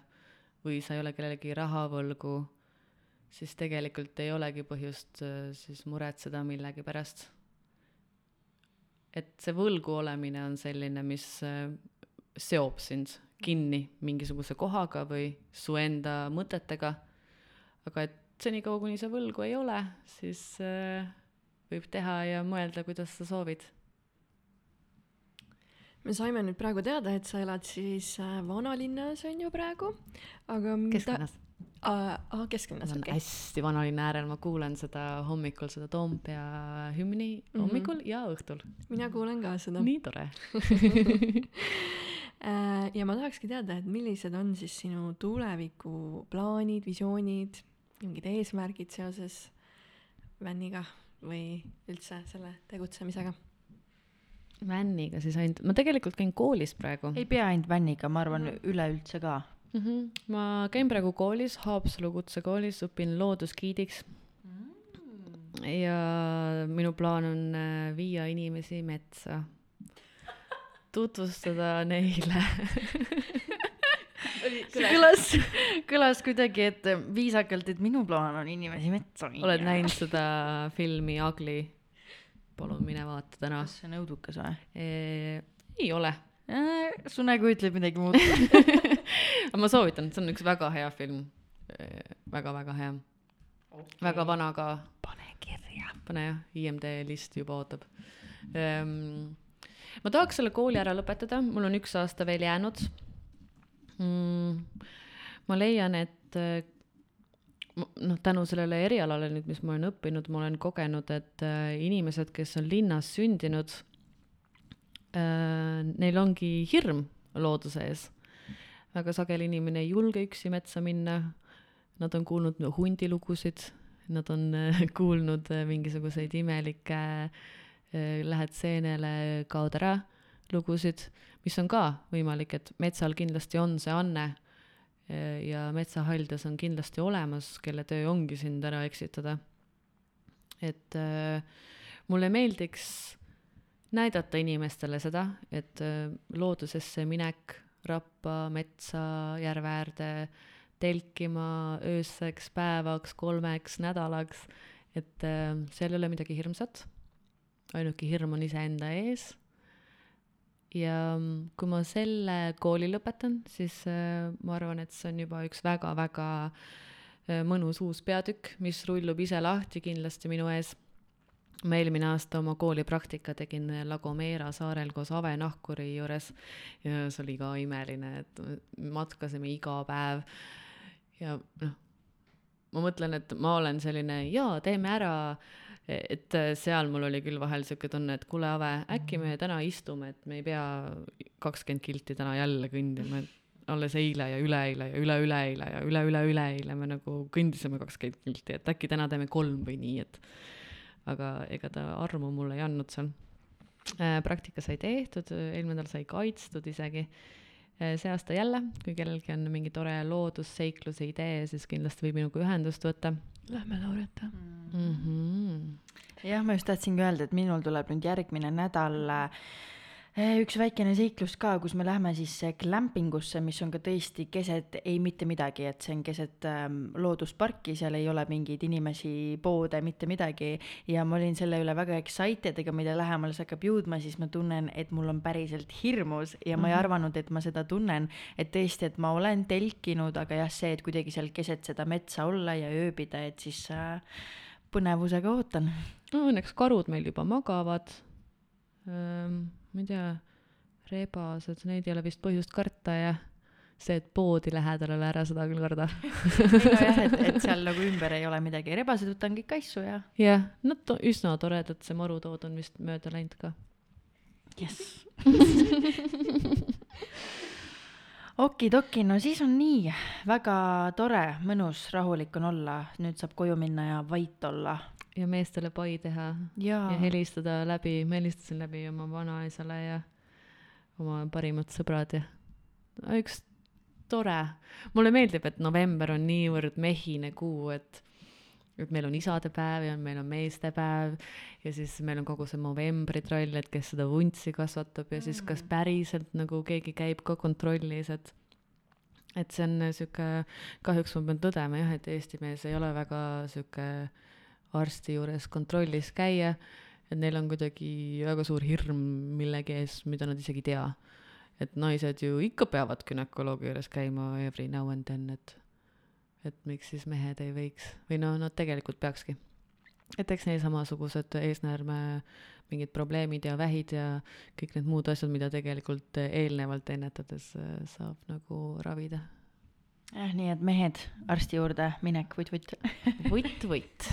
S4: või sa ei ole kellelegi raha võlgu, siis tegelikult ei olegi põhjust äh, siis muretseda millegi pärast. et see võlgu olemine on selline, mis äh, seob sind kinni mingisuguse kohaga või su enda mõtetega, aga et senikaua, kuni sa võlgu ei ole, siis äh, võib teha ja mõelda, kuidas sa soovid
S3: me saime nüüd praegu teada, et sa elad siis äh, vanalinnas on ju praegu, aga
S4: kesklinnas
S3: aa uh, kesklinnas,
S4: okei okay.. hästi vanalinna äärel, ma kuulen seda hommikul, seda Toompea hümni mm -hmm. hommikul ja õhtul.
S3: mina kuulen ka seda.
S4: nii tore
S3: äh, ja ma tahakski teada, et millised on siis sinu tulevikuplaanid, visioonid, mingid eesmärgid seoses vänniga või üldse selle tegutsemisega
S4: vänniga siis ainult, ma tegelikult käin koolis praegu.
S2: ei pea ainult vänniga, ma arvan mm. üleüldse ka
S4: mm. -hmm. ma käin praegu koolis, Haapsalu kutsekoolis, õpin loodusgiidiks mm.. ja minu plaan on äh, viia inimesi metsa, tutvustada neile
S2: see kõlas, kõlas kuidagi, et viisakalt, et minu plaan on inimesi metsa viia.
S4: oled näinud seda filmi Ugly? Palun mine vaata täna.
S2: kas see on õudukas või?
S4: ei ole.
S2: su nägu ütleb midagi muud
S4: ma soovitan, see on üks väga hea film väga,. väga-väga hea okay.. väga vana ka.
S2: pane kirja.
S4: pane jah, IMD list juba ootab ehm,. ma tahaks selle kooli ära lõpetada, mul on üks aasta veel jäänud mm,. ma leian, et noh, tänu sellele erialale nüüd, mis ma olen õppinud, ma olen kogenud, et äh, inimesed, kes on linnas sündinud äh,, neil ongi hirm looduse ees. väga sageli inimene ei julge üksi metsa minna, nad on kuulnud hundilugusid, nad on äh, kuulnud mingisuguseid imelikke äh, lähed seenele, kaod ära lugusid, mis on ka võimalik, et metsal kindlasti on see anne ja metsahaljas on kindlasti olemas, kelle töö ongi sind ära eksitada. et äh, mulle meeldiks näidata inimestele seda, et äh, loodusesse minek, rappa, metsa, järve äärde, telkima ööseks, päevaks, kolmeks nädalaks, et seal ei ole midagi hirmsat. ainuke hirm on iseenda ees. Ja mm, kui ma selle kooli lõpetan, siis äh, ma arvan, et see on juba üks väga-väga mõnus uus peatükk, mis rullub ise lahti kindlasti minu ees. Ma eelmine aasta oma koolipraktika tegin La Gomera saarel koos Ave Nahkuri juures. Ja see oli ka imeline, et matkasime iga päev. Ja noh, ma mõtlen, et ma olen selline jaa, teeme ära, et seal mul oli küll vahel sihuke tunne, et kuule, Ave, äkki me täna istume, et me ei pea kakskümmend kilti täna jälle kõndima, et alles eile ja üleeile ja üle-üleeile ja üle-üle-üleeile me nagu kõndisime kakskümmend kilti, et äkki täna teeme kolm või nii, et aga ega ta armu mulle ei andnud seal. Äh, praktika sai tehtud, eelmine nädal sai kaitstud isegi. Äh, see aasta jälle, kui kellelgi on mingi tore loodusseikluse idee, siis kindlasti võib minuga ühendust võtta.
S3: Lähme Laureta
S4: mm. -hmm.
S2: jah, ma just tahtsingi öelda, et minul tuleb nüüd järgmine nädal äh, üks väikene seiklus ka, kus me lähme siis glampingusse, mis on ka tõesti keset ei mitte midagi, et see on keset ähm, loodusparki, seal ei ole mingeid inimesi, poode, mitte midagi. ja ma olin selle üle väga excited, aga mida lähemale see hakkab jõudma, siis ma tunnen, et mul on päriselt hirmus ja ma ei mhm. arvanud, et ma seda tunnen. et tõesti, et ma olen telkinud, aga jah, see, et kuidagi seal keset seda metsa olla ja ööbida, et siis äh, põnevusega ootan.
S4: no õnneks karud meil juba magavad ähm ma ei tea, rebased, neid ei ole vist põhjust karta ja see, et poodi lähedal ole ära, seda küll karda.
S2: Nojah, et, et seal nagu ümber ei ole midagi, rebased võtan kõik asju ja.
S4: jah, nad on üsna toredad, see marutood on vist mööda läinud ka.
S2: jess okidoki, no siis on nii, väga tore, mõnus, rahulik on olla, nüüd saab koju minna ja vait olla
S4: ja meestele pai teha
S2: ja,
S4: ja helistada läbi, ma helistasin läbi oma vanaisale ja oma parimad sõbrad ja üks tore, mulle meeldib, et november on niivõrd mehine kuu, et et meil on isadepäev ja meil on meestepäev ja siis meil on kogu see novembritrall, et kes seda vuntsi kasvatab ja mm. siis kas mm. päriselt nagu keegi käib ka kontrollis, et et see on sihuke, kahjuks ma pean tõdema jah, et Eesti mees ei ole väga sihuke äh, arsti juures kontrollis käia, et neil on kuidagi väga suur hirm millegi ees, mida nad isegi ei tea. et naised ju ikka peavad günekoloogi juures käima every now and then, et et miks siis mehed ei võiks või noh, nad tegelikult peakski. et eks neil samasugused eesnäärme mingid probleemid ja vähid ja kõik need muud asjad, mida tegelikult eelnevalt ennetades äh, saab nagu ravida
S2: jah, nii et mehed arsti juurde minek, vutt-vutt.
S4: vutt-vutt.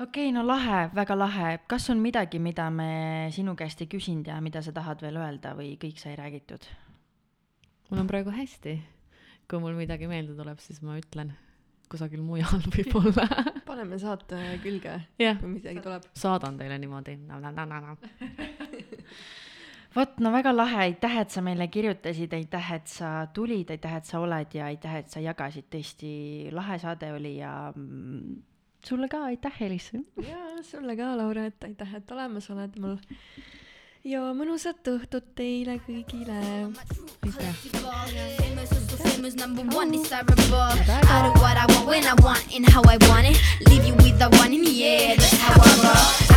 S2: okei okay,, no lahe, väga lahe. kas on midagi, mida me sinu käest ei küsinud ja mida sa tahad veel öelda või kõik sai räägitud?
S4: mul on praegu hästi. kui mul midagi meelde tuleb, siis ma ütlen kusagil mujal võib-olla
S3: paneme saate külge
S4: yeah.,
S3: kui midagi tuleb.
S4: saadan teile niimoodi
S2: vot, no väga lahe, aitäh, et sa meile kirjutasid, aitäh, et sa tulid, aitäh, et sa oled ja aitäh, et sa jagasid, tõesti lahe saade oli ja mm, sulle ka aitäh, Elis.
S3: ja sulle ka, Laura, et aitäh, et olemas oled mul. ja mõnusat õhtut teile kõigile. aitäh.